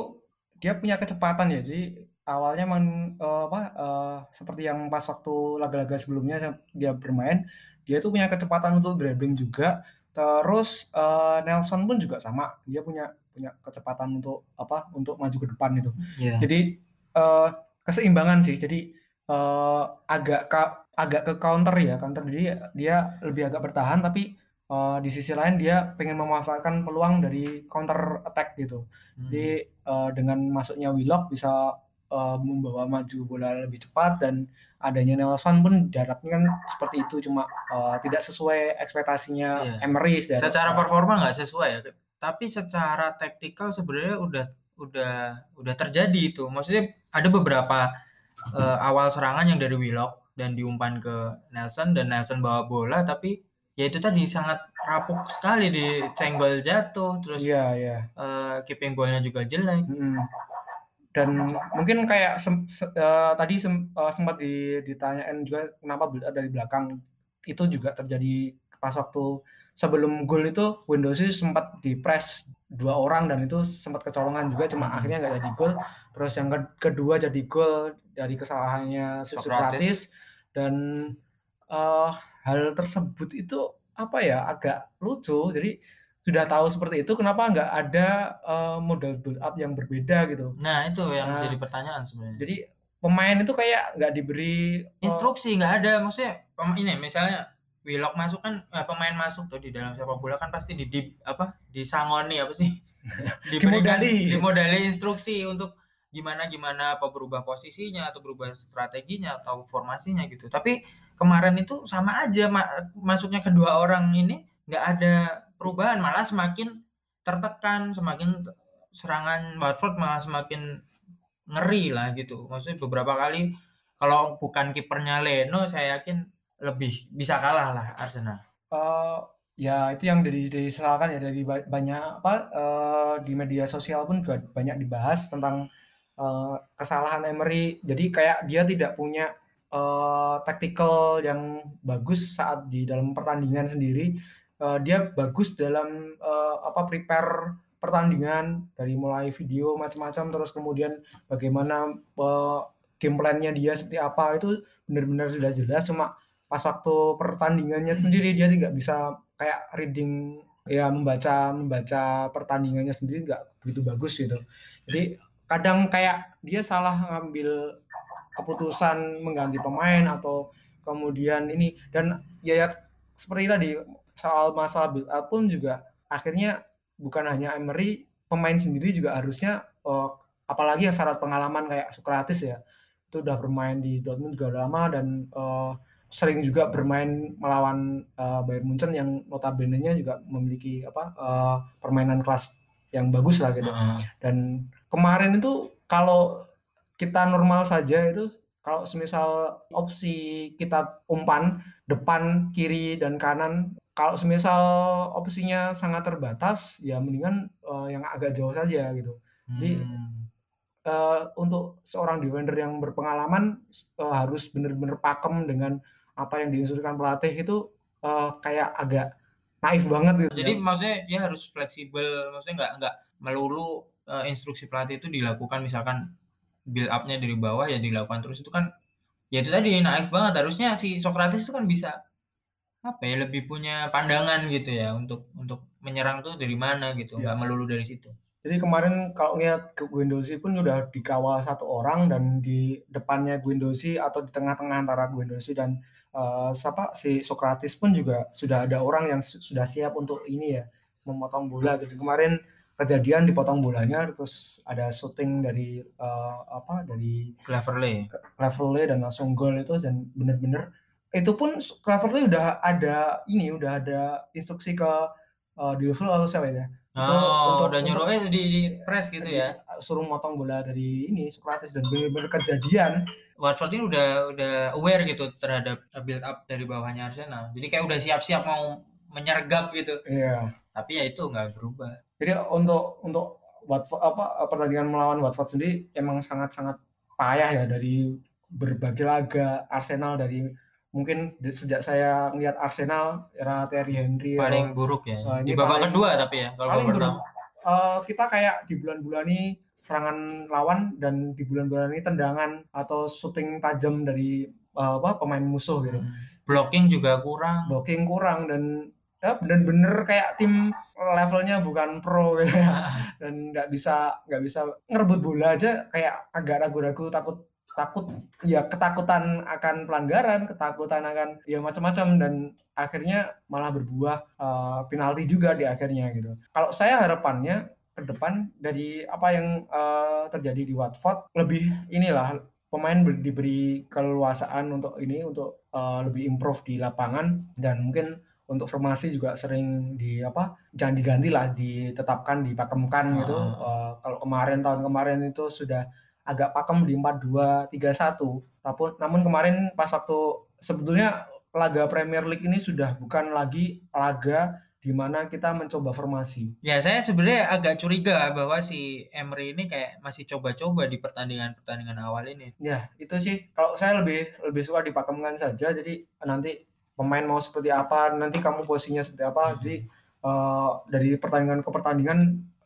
dia punya kecepatan ya jadi awalnya memang uh, apa uh, seperti yang pas waktu laga-laga sebelumnya dia bermain dia tuh punya kecepatan untuk dribbling juga. Terus uh, Nelson pun juga sama, dia punya punya kecepatan untuk apa? Untuk maju ke depan itu. Yeah. Jadi uh, keseimbangan sih. Jadi uh, agak ka, agak ke counter ya, counter jadi dia lebih agak bertahan tapi uh, di sisi lain dia pengen memanfaatkan peluang dari counter attack gitu. Hmm. Jadi uh, dengan masuknya Willock bisa uh, membawa maju bola lebih cepat dan adanya Nelson pun diharapkan kan seperti itu cuma uh, tidak sesuai ekspektasinya yeah. Emery secara performa nggak sesuai ya tapi secara taktikal sebenarnya udah udah udah terjadi itu maksudnya ada beberapa uh, awal serangan yang dari Willock dan diumpan ke Nelson dan Nelson bawa bola tapi ya itu tadi sangat rapuh sekali di cenggol jatuh terus Iya, iya. eh, keeping ballnya juga jelek. Mm. Dan mungkin kayak sem- se- eh, tadi sem- eh, sempat di- ditanyain juga kenapa build up dari belakang itu juga terjadi pas waktu sebelum gol itu Windows sempat di press dua orang dan itu sempat kecolongan juga cuma Hmm. akhirnya nggak jadi gol. Terus yang ke- kedua jadi gol dari kesalahannya. Socrates dan eh, hal tersebut itu apa ya agak lucu. Jadi sudah tahu seperti itu kenapa nggak ada eh, model build up yang berbeda gitu. Nah itu yang Nah, jadi pertanyaan sebenarnya. Jadi pemain itu kayak nggak diberi eh, Instruksi nggak ada maksudnya ini misalnya Willock masuk kan eh, pemain masuk tuh di dalam sepak bola kan pasti di, di apa disangoni apa sih Diberikan- Dimodali. dimodali instruksi untuk gimana gimana apa berubah posisinya atau berubah strateginya atau formasinya gitu. Tapi kemarin itu sama aja ma- masuknya kedua orang ini nggak ada perubahan malah semakin tertekan semakin serangan Watford malah semakin ngeri lah gitu. Maksudnya beberapa kali kalau bukan kipernya Leno saya yakin lebih bisa kalah lah Arsenal. Eh, ya itu yang dari disesalkan ya dari ba- banyak apa eh, di media sosial pun juga banyak dibahas tentang eh, kesalahan Emery. Jadi kayak dia tidak punya eh, tactical yang bagus saat di dalam pertandingan sendiri. Eh, dia bagus dalam eh, apa prepare pertandingan dari mulai video macam-macam terus kemudian bagaimana eh, game plan-nya dia seperti apa itu benar-benar sudah jelas cuma pas waktu pertandingannya sendiri dia tidak bisa kayak reading ya membaca membaca pertandingannya sendiri nggak begitu bagus gitu jadi kadang kayak dia salah ngambil keputusan mengganti pemain atau kemudian ini dan ya, ya seperti tadi soal masalah build up pun juga akhirnya bukan hanya Emery pemain sendiri juga harusnya eh, apalagi yang syarat pengalaman kayak Socrates ya itu udah bermain di Dortmund juga lama dan eh, sering juga bermain melawan eh, Bayern Munchen yang notabene-nya juga memiliki apa eh, permainan kelas yang bagus lah gitu. Heeh. Dan kemarin itu kalau kita normal saja itu kalau semisal opsi kita umpan depan, kiri dan kanan kalau semisal opsinya sangat terbatas ya mendingan eh, yang agak jauh saja gitu. Jadi, Hmm. eh, untuk seorang defender yang berpengalaman eh, harus benar-benar pakem dengan apa yang diinstruksikan pelatih itu eh, kayak agak naif banget gitu. Jadi maksudnya dia harus fleksibel, maksudnya nggak nggak melulu eh, instruksi pelatih itu dilakukan misalkan build up-nya dari bawah ya dilakukan terus itu kan ya itu tadi naif banget harusnya si Socrates itu kan bisa apa ya lebih punya pandangan gitu ya untuk untuk menyerang tuh dari mana gitu Ya. nggak melulu dari situ. Jadi kemarin kalau lihat ke Guendouzi pun udah dikawal satu orang dan di depannya Guendouzi atau di tengah-tengah antara Guendouzi dan eh, siapa si Socrates pun juga sudah ada orang yang su- sudah siap untuk ini ya memotong bola. Jadi kemarin kejadian dipotong bolanya terus ada shooting dari eh, apa dari Cleverley. Cleverley dan langsung gol itu dan bener-bener itu pun Cleverley udah ada ini udah ada instruksi ke uh, Dioufel atau siapa ya Oh, untuk- udah nyuruh untuk- eh di, di press gitu ya. suruh motong bola dari ini Socrates dan bener-bener kejadian Watford ini udah udah aware gitu terhadap build up dari bawahnya Arsenal. Jadi kayak udah siap-siap mau menyergap gitu. iya Tapi ya itu nggak berubah. Jadi untuk untuk Watford apa pertandingan melawan Watford sendiri emang sangat-sangat payah ya dari berbagai laga Arsenal dari mungkin sejak saya ngeliat Arsenal era Thierry Henry paling buruk ya. Wah, di babak paling- kedua tapi ya kalau paling buruk. Eh, kita kayak di bulan-bulan ini serangan lawan dan di bulan-bulan ini tendangan atau shooting tajam dari eh, apa pemain musuh gitu. Hmm. Blocking juga kurang. Blocking kurang dan ya bener-bener kayak tim levelnya bukan pro ya. dan nggak bisa nggak bisa ngerebut bola aja kayak agak ragu-ragu takut takut ya ketakutan akan pelanggaran ketakutan akan ya macam-macam dan akhirnya malah berbuah eh, penalti juga di akhirnya gitu kalau saya harapannya ke depan dari apa yang eh, terjadi di Watford lebih inilah pemain ber- diberi keleluasaan untuk ini untuk eh, lebih improve di lapangan dan mungkin untuk formasi juga sering di apa jangan diganti lah ditetapkan dipakemkan gitu Ah. Eh, kalau kemarin tahun kemarin itu sudah agak pakem di 4-2-3-1 tapi namun kemarin pas waktu sebetulnya laga Premier League ini sudah bukan lagi laga di mana kita mencoba formasi. Ya, saya sebenarnya agak curiga bahwa si Emery ini kayak masih coba-coba di pertandingan-pertandingan awal ini. Ya, itu sih kalau saya lebih lebih suka dipakemkan saja. Jadi nanti pemain mau seperti apa, nanti kamu posisinya seperti apa. Jadi uh, dari pertandingan ke pertandingan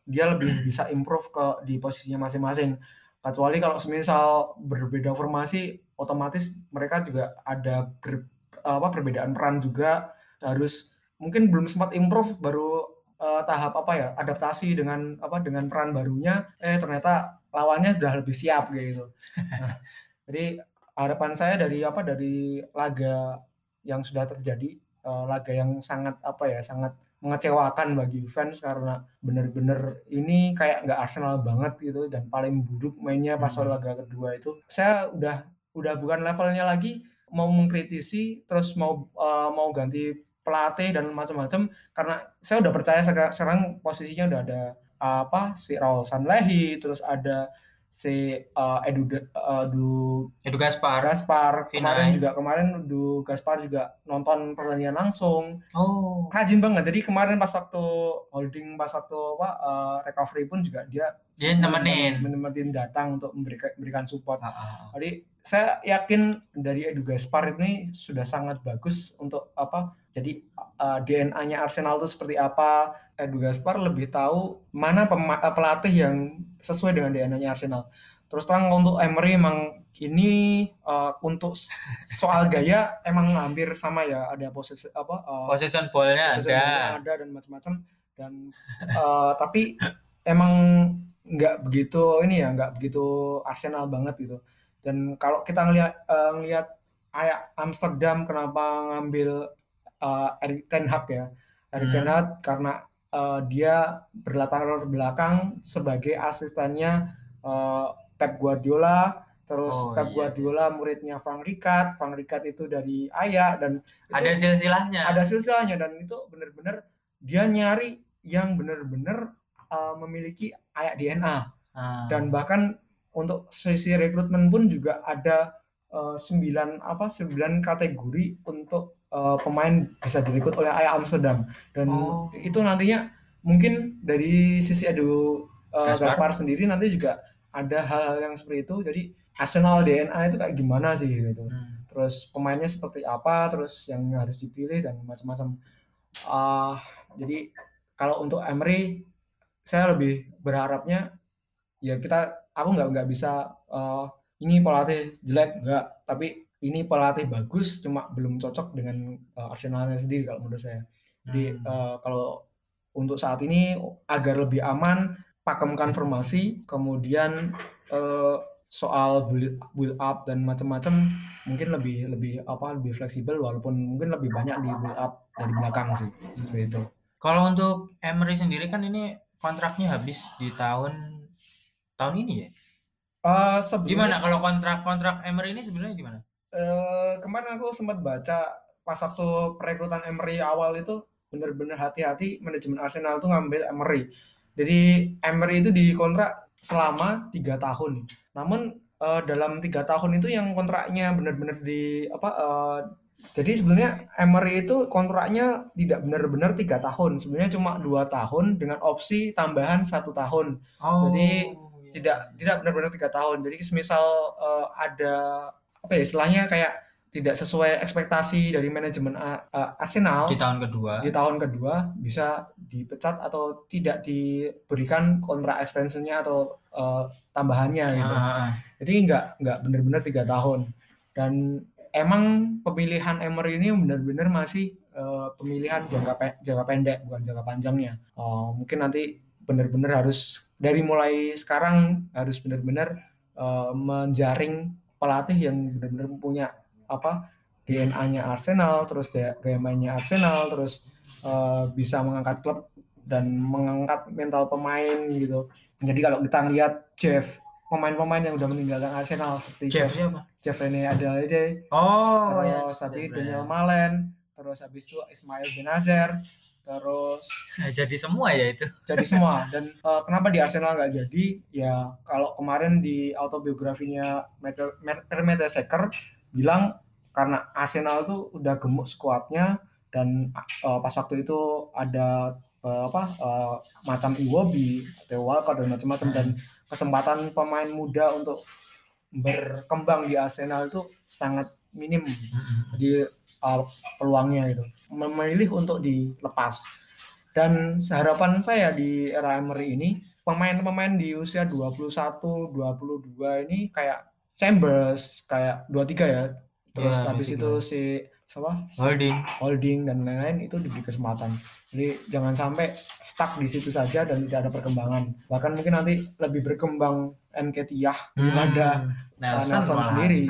dia lebih bisa improve ke di posisinya masing-masing. Kecuali kalau semisal berbeda formasi, otomatis mereka juga ada ber, apa perbedaan peran juga harus mungkin belum sempat improve baru uh, tahap apa ya adaptasi dengan apa dengan peran barunya eh ternyata lawannya sudah lebih siap gitu. Nah, jadi harapan saya dari apa dari laga yang sudah terjadi uh, laga yang sangat apa ya sangat mengecewakan bagi fans karena benar-benar ini kayak nggak Arsenal banget gitu dan paling buruk mainnya pas hmm. laga kedua itu saya udah udah bukan levelnya lagi mau mengkritisi terus mau uh, mau ganti pelatih dan macam-macam karena saya udah percaya sekarang posisinya udah ada apa si Raul Sanlehi terus ada si uh, Edu uh, Du Edu Gaspar. Gaspar. Kemarin juga kemarin Du Gaspar juga nonton pertandingan langsung. Oh. Rajin banget. Jadi kemarin pas waktu holding pas waktu apa uh, recovery pun juga dia dia nemenin. nemenin datang untuk memberikan memberikan support. Uh, uh. jadi saya yakin dari Edu Gaspar ini sudah sangat bagus untuk apa jadi uh, DNA-nya Arsenal itu seperti apa Edu Gaspar lebih tahu mana pelatih yang sesuai dengan DNA-nya Arsenal. Terus terang untuk Emery emang ini uh, untuk soal gaya emang hampir sama ya ada posisi apa uh, ball-nya ada. ada dan macam-macam dan uh, tapi emang nggak begitu ini ya nggak begitu Arsenal banget gitu dan kalau kita ngelihat uh, ngelihat kayak Amsterdam kenapa ngambil uh, Erik Ten Hag ya Erik hmm. Ten Hag karena uh, dia berlatar belakang sebagai asistennya uh, Pep Guardiola terus oh, Pep iya. Guardiola muridnya Frank Rijkaard Frank Rijkaard itu dari Ayah dan ada silsilahnya ada silsilahnya dan itu benar-benar dia nyari yang benar-benar uh, memiliki Ayah DNA ah. dan bahkan untuk sesi rekrutmen pun juga ada sembilan apa sembilan kategori untuk uh, pemain bisa direkrut oleh Ajax Amsterdam dan oh. itu nantinya mungkin dari sisi Edu uh, Gaspar. Gaspar sendiri nanti juga ada hal-hal yang seperti itu jadi Arsenal DNA itu kayak gimana sih gitu hmm. terus pemainnya seperti apa terus yang harus dipilih dan macam-macam uh, jadi kalau untuk Emery saya lebih berharapnya ya kita aku nggak nggak bisa uh, ini pelatih jelek nggak tapi ini pelatih bagus cuma belum cocok dengan uh, Arsenalnya sendiri kalau menurut saya. Jadi hmm. uh, kalau untuk saat ini agar lebih aman pakemkan formasi, kemudian uh, soal build, build up dan macam-macam mungkin lebih lebih apa lebih fleksibel walaupun mungkin lebih banyak di build up dari belakang sih seperti itu. Kalau untuk Emery sendiri kan ini kontraknya habis di tahun tahun ini ya? Uh, gimana kalau kontrak kontrak Emery ini sebenarnya gimana? Eh, kemarin aku sempat baca pas waktu perekrutan Emery awal itu benar-benar hati-hati manajemen Arsenal itu ngambil Emery. Jadi Emery itu dikontrak selama tiga tahun. Namun uh, dalam tiga tahun itu yang kontraknya benar-benar di apa? Uh, jadi sebenarnya Emery itu kontraknya tidak benar-benar tiga tahun. Sebenarnya cuma dua tahun dengan opsi tambahan satu tahun. Oh. Jadi iya. tidak tidak benar-benar tiga tahun. Jadi semisal uh, ada apa ya istilahnya kayak tidak sesuai ekspektasi dari manajemen uh, Arsenal di tahun kedua di tahun kedua bisa dipecat atau tidak diberikan kontrak extensionnya atau uh, tambahannya gitu ah, ah. jadi nggak nggak benar-benar tiga tahun dan emang pemilihan Emery ini benar-benar masih uh, pemilihan jangka pe jangka pendek bukan jangka panjangnya uh, mungkin nanti benar-benar harus dari mulai sekarang harus benar-benar uh, menjaring pelatih yang benar-benar punya apa DNA-nya Arsenal, terus gaya, mainnya Arsenal, terus uh, bisa mengangkat klub dan mengangkat mental pemain gitu. Jadi kalau kita lihat Jeff pemain-pemain yang udah meninggalkan Arsenal seperti Jeff, Jeff siapa? Jeff Rene Adelaide, oh, terus yes, tadi Daniel Malen, terus habis itu Ismail Benazer, terus nah, jadi semua ya itu. Jadi semua. Dan uh, kenapa di Arsenal nggak jadi? Ya kalau kemarin di autobiografinya Peter Mertesacker bilang karena Arsenal tuh udah gemuk skuadnya dan uh, pas waktu itu ada uh, apa uh, macam Iwobi, Theo Walcott dan macam-macam dan kesempatan pemain muda untuk berkembang di Arsenal itu sangat minim. Di uh, peluangnya itu memilih untuk dilepas dan harapan saya di era Emery ini pemain-pemain di usia 21, 22 ini kayak Chambers, kayak 23 ya. Terus ya, habis itu si siapa? Holding. Holding dan lain-lain itu diberi kesempatan. Jadi jangan sampai stuck di situ saja dan tidak ada perkembangan. Bahkan mungkin nanti lebih berkembang Nketiah hmm. daripada Nelson, Nelson sendiri.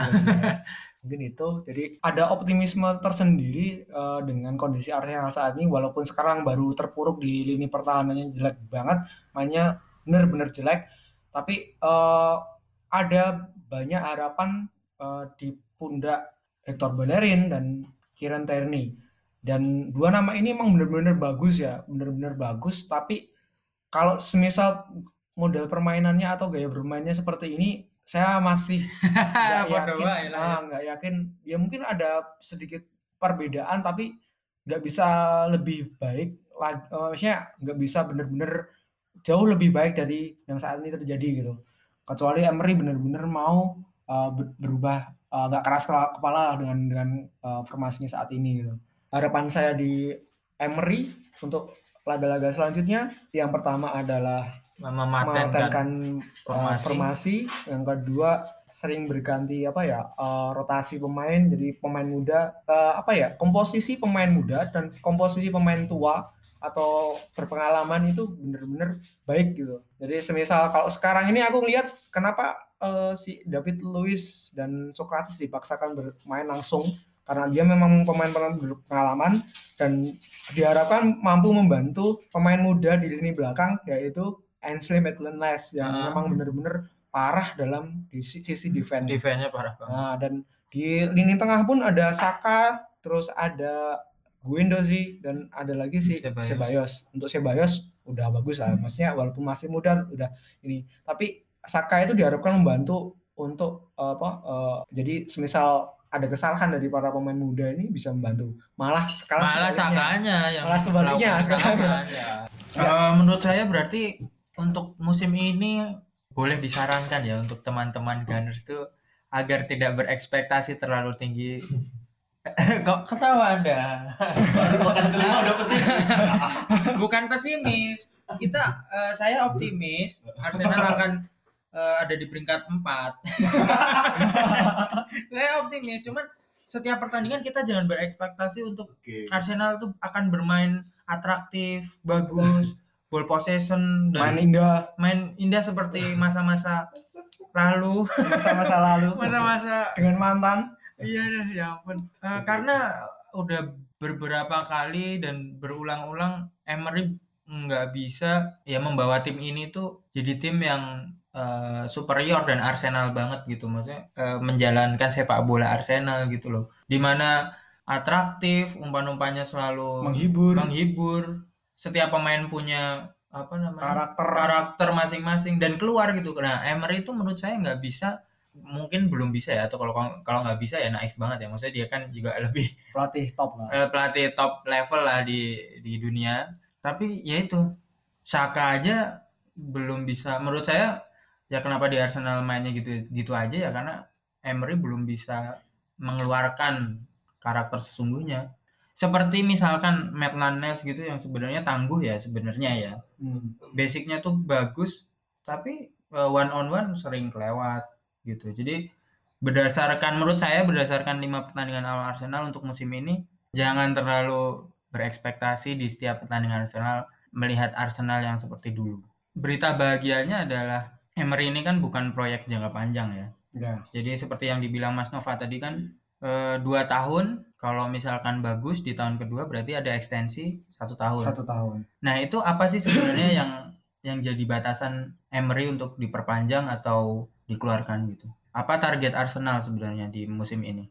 Mungkin itu. Jadi ada optimisme tersendiri uh, dengan kondisi Arsenal saat ini. Walaupun sekarang baru terpuruk di lini pertahanannya jelek banget mainnya benar-benar jelek. Tapi uh, ada banyak harapan uh, di pundak Hector Bellerin dan Kieran Tierney. Dan dua nama ini emang benar-benar bagus ya benar-benar bagus. Tapi kalau semisal model permainannya atau gaya bermainnya seperti ini saya masih nggak yakin. ya. ah nggak yakin. Ya mungkin ada sedikit perbedaan tapi nggak bisa lebih baik uh, maksudnya nggak bisa bener-bener jauh lebih baik dari yang saat ini terjadi gitu. Kecuali Emery bener-bener mau uh, berubah uh, nggak keras kepala dengan dengan uh, formasinya saat ini gitu. Harapan saya di Emery untuk laga-laga selanjutnya yang pertama adalah mematenkan formasi. formasi yang kedua sering berganti apa ya uh, rotasi pemain jadi pemain muda uh, apa ya komposisi pemain muda dan komposisi pemain tua atau berpengalaman itu benar-benar baik gitu. Jadi semisal kalau sekarang ini aku lihat kenapa uh, si David Luiz dan Socrates dipaksakan bermain langsung karena dia memang pemain-pemain berpengalaman dan diharapkan mampu membantu pemain muda di lini belakang yaitu Ainsley Maitland-Niles yang uh. memang benar-benar parah dalam di sisi defense. Defense-nya parah banget. Nah, dan di lini tengah pun ada Saka, terus ada Guendouzi dan ada lagi si Sebayos. Sebayos. Untuk Sebayos udah bagus lah, maksudnya walaupun masih muda udah ini. Tapi Saka itu diharapkan membantu untuk apa uh, jadi semisal ada kesalahan dari para pemain muda ini bisa membantu. Malah sekarang malah sakanya yang malah sebaliknya sekarang. Ya. Uh, menurut saya berarti untuk musim ini boleh disarankan ya untuk teman-teman Gunners tuh agar tidak berekspektasi terlalu tinggi. Kok ketawa Anda? udah pesimis. Bukan pesimis. Kita uh, saya optimis Arsenal akan uh, ada di peringkat 4. saya optimis, cuman setiap pertandingan kita jangan berekspektasi untuk okay. Arsenal tuh akan bermain atraktif, bagus ball possession dan main indah. main indah seperti masa-masa lalu. Masa-masa lalu. Masa-masa dengan mantan. Iya ya ampun. Uh, karena udah beberapa kali dan berulang-ulang Emery nggak bisa ya membawa tim ini tuh jadi tim yang uh, superior dan Arsenal banget gitu. Maksudnya uh, menjalankan sepak bola Arsenal gitu loh. Di mana atraktif umpan-umpannya selalu menghibur. menghibur. Setiap pemain punya apa namanya karakter. karakter masing-masing dan keluar gitu. Nah, Emery itu menurut saya nggak bisa mungkin belum bisa ya. Atau kalau kalau nggak bisa ya naif banget ya. Maksudnya dia kan juga lebih pelatih top lah. eh, pelatih top level lah di di dunia. Tapi ya itu Saka aja belum bisa. Menurut saya ya kenapa di Arsenal mainnya gitu gitu aja ya karena Emery belum bisa mengeluarkan karakter sesungguhnya seperti misalkan Maitland Niles gitu yang sebenarnya tangguh ya sebenarnya ya. Hmm. Basicnya tuh bagus, tapi one on one sering kelewat gitu. Jadi berdasarkan menurut saya berdasarkan lima pertandingan awal Arsenal untuk musim ini jangan terlalu berekspektasi di setiap pertandingan Arsenal melihat Arsenal yang seperti dulu. Berita bahagianya adalah Emery ini kan bukan proyek jangka panjang ya. ya. Jadi seperti yang dibilang Mas Nova tadi kan e, dua tahun kalau misalkan bagus di tahun kedua berarti ada ekstensi satu tahun. Satu tahun. Nah itu apa sih sebenarnya yang yang jadi batasan Emery untuk diperpanjang atau dikeluarkan gitu? Apa target Arsenal sebenarnya di musim ini?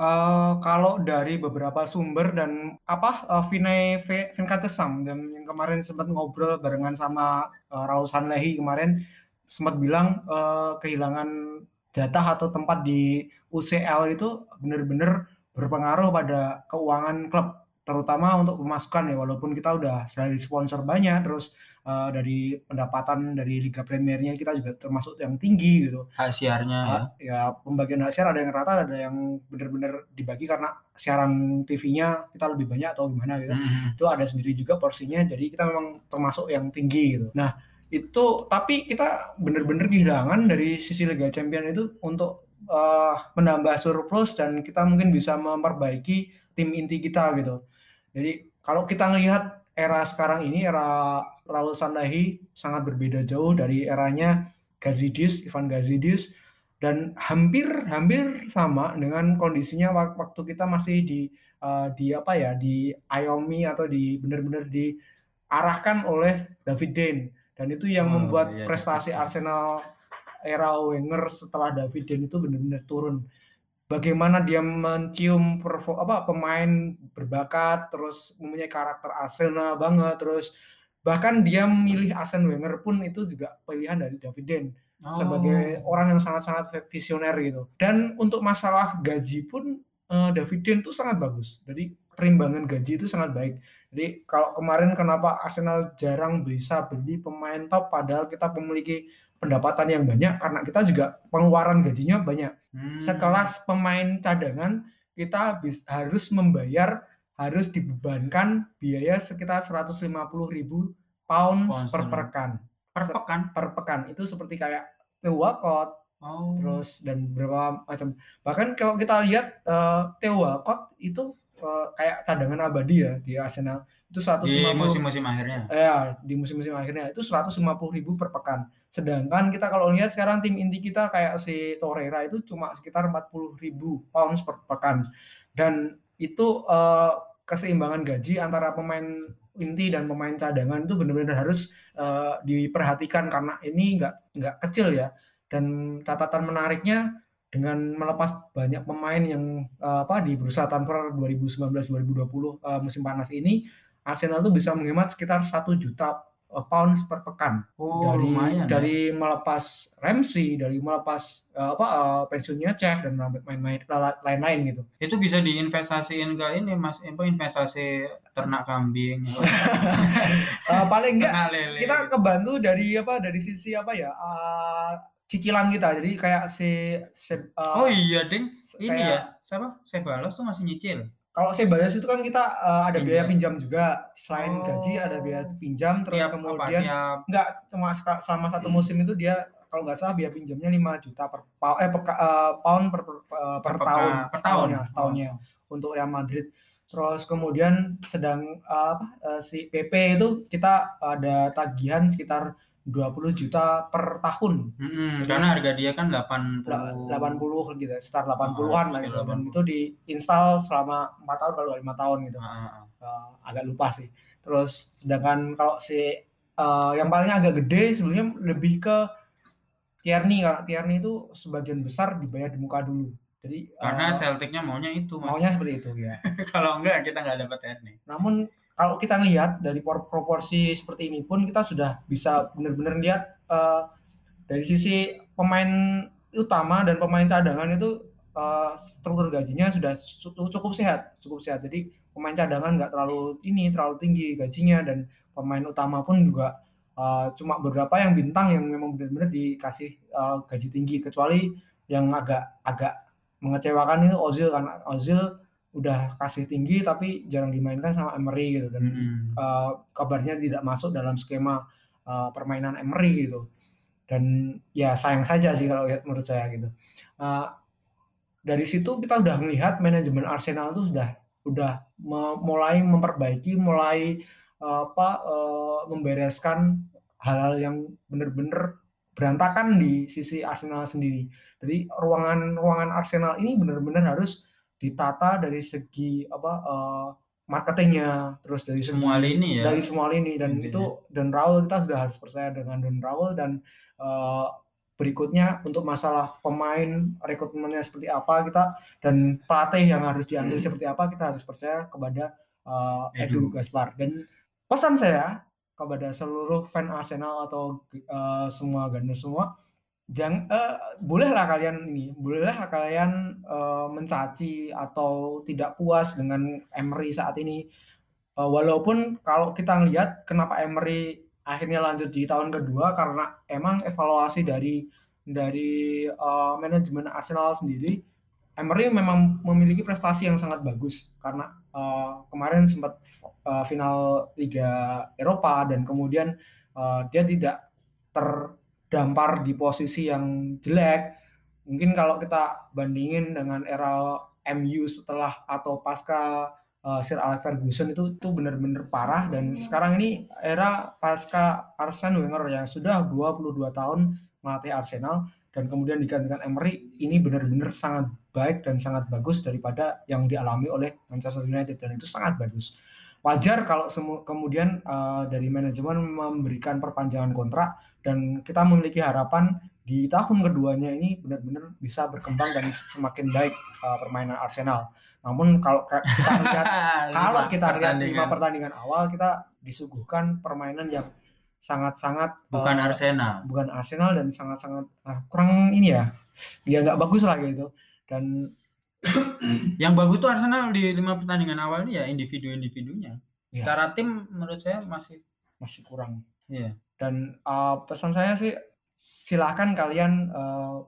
Uh, kalau dari beberapa sumber dan apa uh, Vinay Venkatesam dan yang kemarin sempat ngobrol barengan sama uh, Rausan Lehi kemarin sempat bilang uh, kehilangan jatah atau tempat di UCL itu benar-benar berpengaruh pada keuangan klub terutama untuk pemasukan ya walaupun kita udah dari sponsor banyak terus uh, dari pendapatan dari Liga Premiernya kita juga termasuk yang tinggi gitu hak siarnya uh, ya. ya pembagian hak siar ada yang rata ada yang benar-benar dibagi karena siaran TV-nya kita lebih banyak atau gimana gitu hmm. itu ada sendiri juga porsinya jadi kita memang termasuk yang tinggi gitu nah itu tapi kita benar-benar kehilangan dari sisi Liga Champion itu untuk uh, menambah surplus dan kita mungkin bisa memperbaiki tim inti kita gitu. Jadi kalau kita melihat era sekarang ini, era Raul Sandahi sangat berbeda jauh dari eranya Gazidis, Ivan Gazidis, dan hampir hampir sama dengan kondisinya waktu kita masih di uh, di apa ya di Ayomi atau di benar-benar diarahkan oleh David Dane dan itu yang oh, membuat iya, iya. prestasi Arsenal era Wenger setelah David Dane itu benar-benar turun bagaimana dia mencium perform, apa pemain berbakat terus mempunyai karakter Arsenal banget terus bahkan dia memilih Arsene Wenger pun itu juga pilihan dari David Den oh. sebagai orang yang sangat-sangat visioner gitu dan untuk masalah gaji pun uh, David Den itu sangat bagus jadi perimbangan gaji itu sangat baik jadi kalau kemarin kenapa Arsenal jarang bisa beli pemain top padahal kita memiliki pendapatan yang banyak karena kita juga pengeluaran gajinya banyak. Hmm. Sekelas pemain cadangan kita bis, harus membayar harus dibebankan biaya sekitar 150 ribu Pounds per pekan. Per pekan? Per pekan. Itu seperti kayak Theo Walcott, oh. terus dan beberapa macam. Bahkan kalau kita lihat uh, Theo Walcott itu uh, kayak cadangan abadi ya di Arsenal. Itu 150 di musim-musim akhirnya? Ya di musim-musim akhirnya. Itu 150 ribu per pekan. Sedangkan kita kalau lihat sekarang tim inti kita kayak si Torreira itu cuma sekitar 40 ribu pounds per pekan. Dan itu uh, keseimbangan gaji antara pemain inti dan pemain cadangan itu benar-benar harus uh, diperhatikan karena ini nggak nggak kecil ya. Dan catatan menariknya dengan melepas banyak pemain yang uh, apa di bursa transfer 2019-2020 uh, musim panas ini Arsenal tuh bisa menghemat sekitar satu juta pounds per pekan oh, dari lumayan, ya. dari ya? melepas Ramsey, dari melepas uh, apa uh, pensiunnya Cech dan main-main lain-lain gitu. Itu bisa diinvestasiin ke ini Mas, apa investasi ternak kambing. uh, paling enggak kita kebantu dari apa dari sisi apa ya? Uh, cicilan kita. Jadi kayak si, si uh, Oh iya, Ding. Ini kayak, ya. Siapa? Saya balas tuh masih nyicil. Kalau saya balas itu kan kita uh, ada pinjam. biaya pinjam juga. Selain oh. gaji ada biaya pinjam terus tiap, kemudian apa, enggak cuma selama satu musim itu dia kalau nggak salah biaya pinjamnya 5 juta per eh per, uh, pound per per, per, per tahun per tahun ya setahunnya oh. untuk Real Madrid. Terus kemudian sedang uh, uh, si PP itu kita ada tagihan sekitar 20 juta per tahun. Hmm, karena harga dia kan 80 80 gitu, sekitar 80-an lah gitu. Dan itu diinstal selama 4 tahun kalau 5 tahun gitu. Ah. Uh, agak lupa sih. Terus sedangkan kalau si uh, yang paling agak gede sebenarnya lebih ke Tierney karena Tierney itu sebagian besar dibayar di muka dulu. Jadi karena uh, Celticnya maunya itu. Maunya seperti itu ya. kalau enggak kita nggak dapat Tierney. Namun kalau kita lihat dari proporsi seperti ini pun kita sudah bisa benar-benar lihat uh, dari sisi pemain utama dan pemain cadangan itu uh, struktur gajinya sudah cukup sehat, cukup sehat. Jadi pemain cadangan nggak terlalu ini terlalu tinggi gajinya dan pemain utama pun juga uh, cuma beberapa yang bintang yang memang benar-benar dikasih uh, gaji tinggi kecuali yang agak agak mengecewakan itu Ozil karena Ozil udah kasih tinggi tapi jarang dimainkan sama Emery gitu dan hmm. uh, kabarnya tidak masuk dalam skema uh, permainan Emery gitu. Dan ya sayang saja sih kalau menurut saya gitu. Uh, dari situ kita udah melihat manajemen Arsenal itu sudah udah mulai memperbaiki mulai uh, apa uh, membereskan hal-hal yang benar-benar berantakan di sisi Arsenal sendiri. Jadi ruangan ruangan Arsenal ini benar-benar harus ditata dari segi apa uh, marketingnya terus dari semua lini ya dari semua lini dan Intinya. itu dan Raul kita sudah harus percaya dengan Don Raul dan uh, berikutnya untuk masalah pemain rekrutmennya seperti apa kita dan pelatih yang harus diambil hmm. seperti apa kita harus percaya kepada uh, Edu, Edu Gaspar dan pesan saya kepada seluruh fan Arsenal atau uh, semua Gunner semua Jang, uh, bolehlah kalian ini, bolehlah kalian uh, mencaci atau tidak puas dengan Emery saat ini. Uh, walaupun kalau kita lihat kenapa Emery akhirnya lanjut di tahun kedua karena emang evaluasi dari dari uh, manajemen Arsenal sendiri Emery memang memiliki prestasi yang sangat bagus karena uh, kemarin sempat uh, final Liga Eropa dan kemudian uh, dia tidak terdampar di posisi yang jelek. Mungkin kalau kita bandingin dengan era MU setelah atau pasca uh, Sir Alex Ferguson itu itu benar-benar parah dan sekarang ini era pasca Arsene Wenger yang sudah 22 tahun melatih Arsenal dan kemudian digantikan Emery ini benar-benar sangat baik dan sangat bagus daripada yang dialami oleh Manchester United dan itu sangat bagus. Wajar kalau semu kemudian uh, dari manajemen memberikan perpanjangan kontrak dan kita memiliki harapan di tahun keduanya ini benar-benar bisa berkembang dan semakin baik uh, permainan Arsenal. Namun kalau kita lihat kalau kita lihat lima pertandingan awal kita disuguhkan permainan yang sangat-sangat bukan uh, Arsenal, bukan Arsenal dan sangat-sangat uh, kurang ini ya, dia nggak bagus lah gitu dan yang bagus tuh Arsenal di lima pertandingan awal ini ya individu-individunya. Ya. Secara tim menurut saya masih masih kurang. Iya. Dan uh, pesan saya sih silakan kalian uh,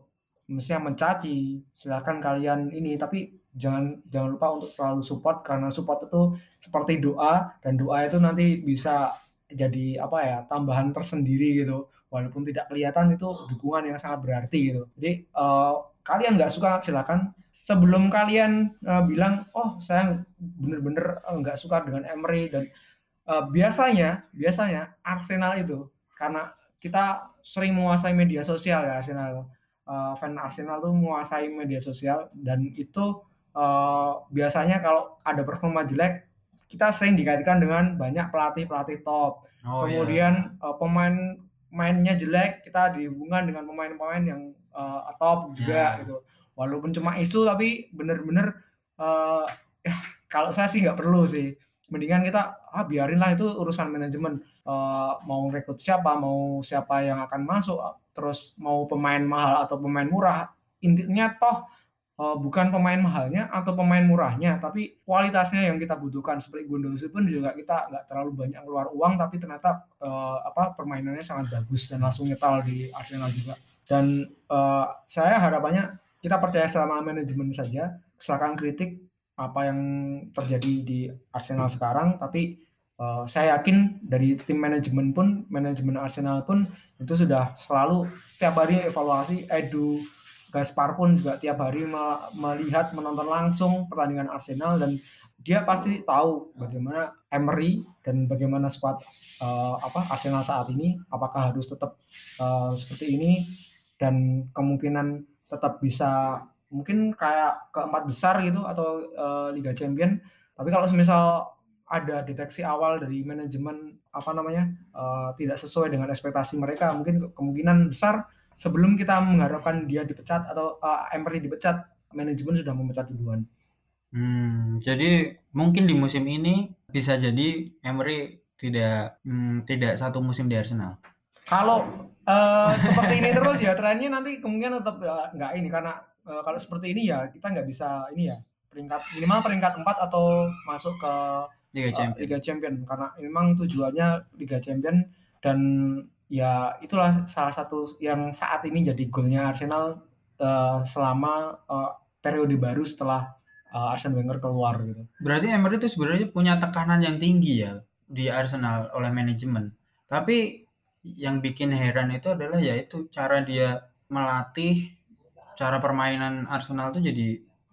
mestinya mencaci, silakan kalian ini tapi jangan jangan lupa untuk selalu support karena support itu seperti doa dan doa itu nanti bisa jadi apa ya tambahan tersendiri gitu. Walaupun tidak kelihatan itu dukungan yang sangat berarti gitu. Jadi uh, kalian nggak suka silakan sebelum kalian uh, bilang oh saya bener-bener eh, nggak suka dengan Emery dan uh, biasanya biasanya Arsenal itu karena kita sering menguasai media sosial ya Arsenal uh, fan Arsenal tuh menguasai media sosial dan itu uh, biasanya kalau ada performa jelek kita sering dikaitkan dengan banyak pelatih pelatih top oh, iya. kemudian iya. uh, pemain mainnya jelek kita dihubungkan dengan pemain-pemain yang uh, top juga yeah. gitu walaupun cuma isu tapi bener-bener uh, ya kalau saya sih nggak perlu sih mendingan kita ah biarinlah itu urusan manajemen uh, mau rekrut siapa mau siapa yang akan masuk terus mau pemain mahal atau pemain murah intinya toh uh, bukan pemain mahalnya atau pemain murahnya, tapi kualitasnya yang kita butuhkan. Seperti Gundogan pun juga kita nggak terlalu banyak keluar uang, tapi ternyata uh, apa permainannya sangat bagus dan langsung nyetal di Arsenal juga. Dan uh, saya harapannya kita percaya sama manajemen saja, silakan kritik apa yang terjadi di Arsenal sekarang, tapi uh, saya yakin dari tim manajemen pun, manajemen Arsenal pun itu sudah selalu setiap hari evaluasi, edu Gaspar pun juga tiap hari melihat menonton langsung pertandingan Arsenal dan dia pasti tahu bagaimana Emery dan bagaimana squad uh, apa Arsenal saat ini apakah harus tetap uh, seperti ini dan kemungkinan tetap bisa mungkin kayak keempat besar gitu atau uh, Liga Champion tapi kalau semisal ada deteksi awal dari manajemen apa namanya uh, tidak sesuai dengan ekspektasi mereka mungkin kemungkinan besar sebelum kita mengharapkan dia dipecat atau uh, Emery dipecat, manajemen sudah memecat duluan. Hmm, jadi mungkin di musim ini bisa jadi Emery tidak hmm, tidak satu musim di Arsenal. Kalau uh, seperti ini terus ya trennya nanti kemungkinan tetap uh, nggak ini karena uh, kalau seperti ini ya kita nggak bisa ini ya peringkat minimal peringkat 4 atau masuk ke Liga Champion. Uh, Liga Champion karena memang tujuannya Liga Champion dan ya itulah salah satu yang saat ini jadi golnya Arsenal uh, selama uh, periode baru setelah uh, Arsene Wenger keluar gitu. Berarti Emery itu sebenarnya punya tekanan yang tinggi ya di Arsenal oleh manajemen. Tapi yang bikin heran itu adalah yaitu cara dia melatih cara permainan Arsenal itu jadi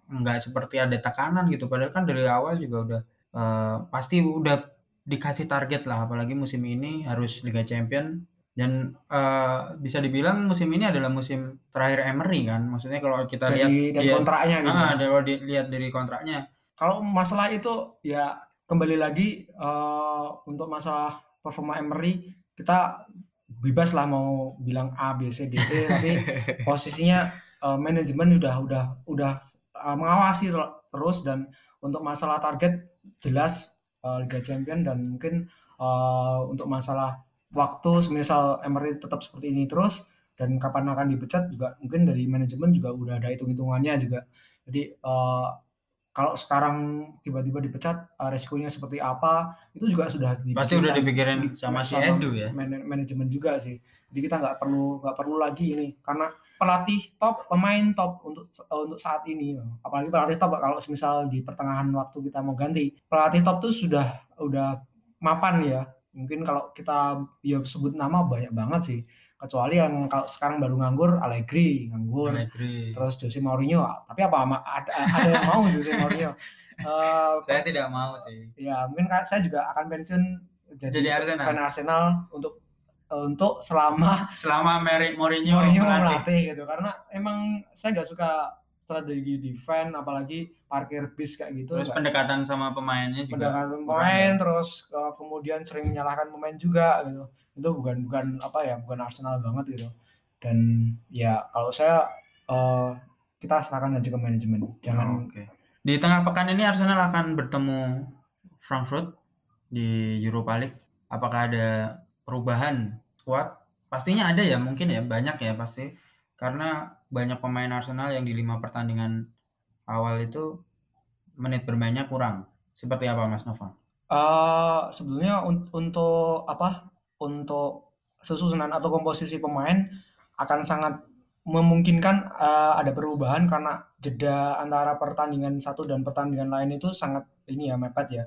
nggak seperti ada tekanan gitu padahal kan dari awal juga udah uh, pasti udah dikasih target lah apalagi musim ini harus Liga Champion dan uh, bisa dibilang musim ini adalah musim terakhir Emery kan. Maksudnya kalau kita dari, lihat dari dia, kontraknya gitu. Ah, kalau dilihat dari kontraknya. Kalau masalah itu ya kembali lagi uh, untuk masalah performa Emery kita bebas lah mau bilang A B C D E tapi posisinya uh, manajemen udah udah udah uh, mengawasi terus dan untuk masalah target jelas uh, Liga Champion dan mungkin uh, untuk masalah waktu semisal Emery tetap seperti ini terus dan kapan akan dipecat juga mungkin dari manajemen juga udah ada hitung-hitungannya juga. Jadi uh, kalau sekarang tiba-tiba dipecat uh, resikonya seperti apa itu juga sudah pasti udah dipikirin sama si Edu ya. man manajemen juga sih. Jadi kita nggak perlu nggak perlu lagi ini karena pelatih top pemain top untuk uh, untuk saat ini. Apalagi pelatih top kalau misal di pertengahan waktu kita mau ganti pelatih top tuh sudah udah mapan ya. Mungkin kalau kita ya sebut nama banyak banget sih kecuali yang kalau sekarang baru nganggur Allegri nganggur Allegri. terus Jose Mourinho tapi apa ada, ada yang mau Jose Mourinho uh, saya tidak mau sih ya mungkin kan saya juga akan pensiun jadi, jadi Arsenal. fan Arsenal untuk untuk selama selama Mary Mourinho, Mourinho melatih. melatih gitu karena emang saya nggak suka strategi defense apalagi parkir bis kayak gitu terus pendekatan sama pemainnya juga pendekatan pemain terus uh, kemudian sering menyalahkan pemain juga gitu. Itu bukan bukan apa ya bukan Arsenal banget gitu. Dan ya kalau saya uh, kita serahkan aja ke manajemen. Jangan oh, okay. di tengah pekan ini Arsenal akan bertemu Frankfurt di Europa League. Apakah ada perubahan squad pastinya ada ya mungkin ya banyak ya pasti karena banyak pemain Arsenal yang di lima pertandingan awal itu menit bermainnya kurang seperti apa Mas Nova? Uh, sebetulnya un untuk apa untuk susunan atau komposisi pemain akan sangat memungkinkan uh, ada perubahan karena jeda antara pertandingan satu dan pertandingan lain itu sangat ini ya mepet ya.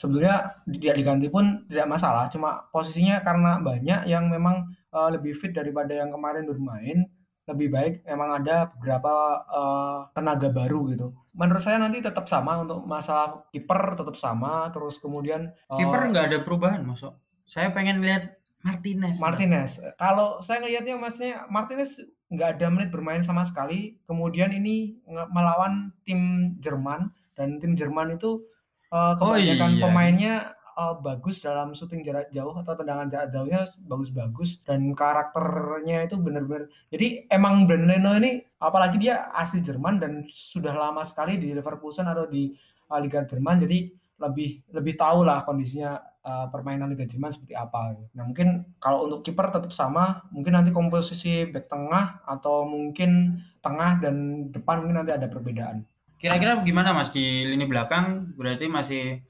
Sebetulnya tidak diganti pun tidak masalah, cuma posisinya karena banyak yang memang uh, lebih fit daripada yang kemarin bermain, lebih baik memang ada beberapa uh, tenaga baru gitu. Menurut saya nanti tetap sama untuk masalah kiper tetap sama, terus kemudian kiper nggak ada perubahan masuk. Saya pengen lihat Martinez. Martinez. Kalau saya ngelihatnya maksudnya Martinez nggak ada menit bermain sama sekali. Kemudian ini melawan tim Jerman dan tim Jerman itu uh, kebanyakan oh, iya. pemainnya uh, bagus dalam syuting jarak jauh atau tendangan jarak jauhnya bagus-bagus dan karakternya itu benar-benar. Jadi emang Brand Leno ini apalagi dia asli Jerman dan sudah lama sekali di Leverkusen atau di uh, Liga Jerman jadi lebih lebih tahu lah kondisinya uh, permainan Liga Jerman seperti apa. Nah mungkin kalau untuk kiper tetap sama, mungkin nanti komposisi back tengah atau mungkin tengah dan depan mungkin nanti ada perbedaan. Kira-kira gimana mas di lini belakang? Berarti masih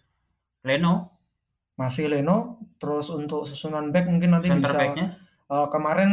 Leno? Masih Leno. Terus untuk susunan back mungkin nanti Center bisa. Uh, kemarin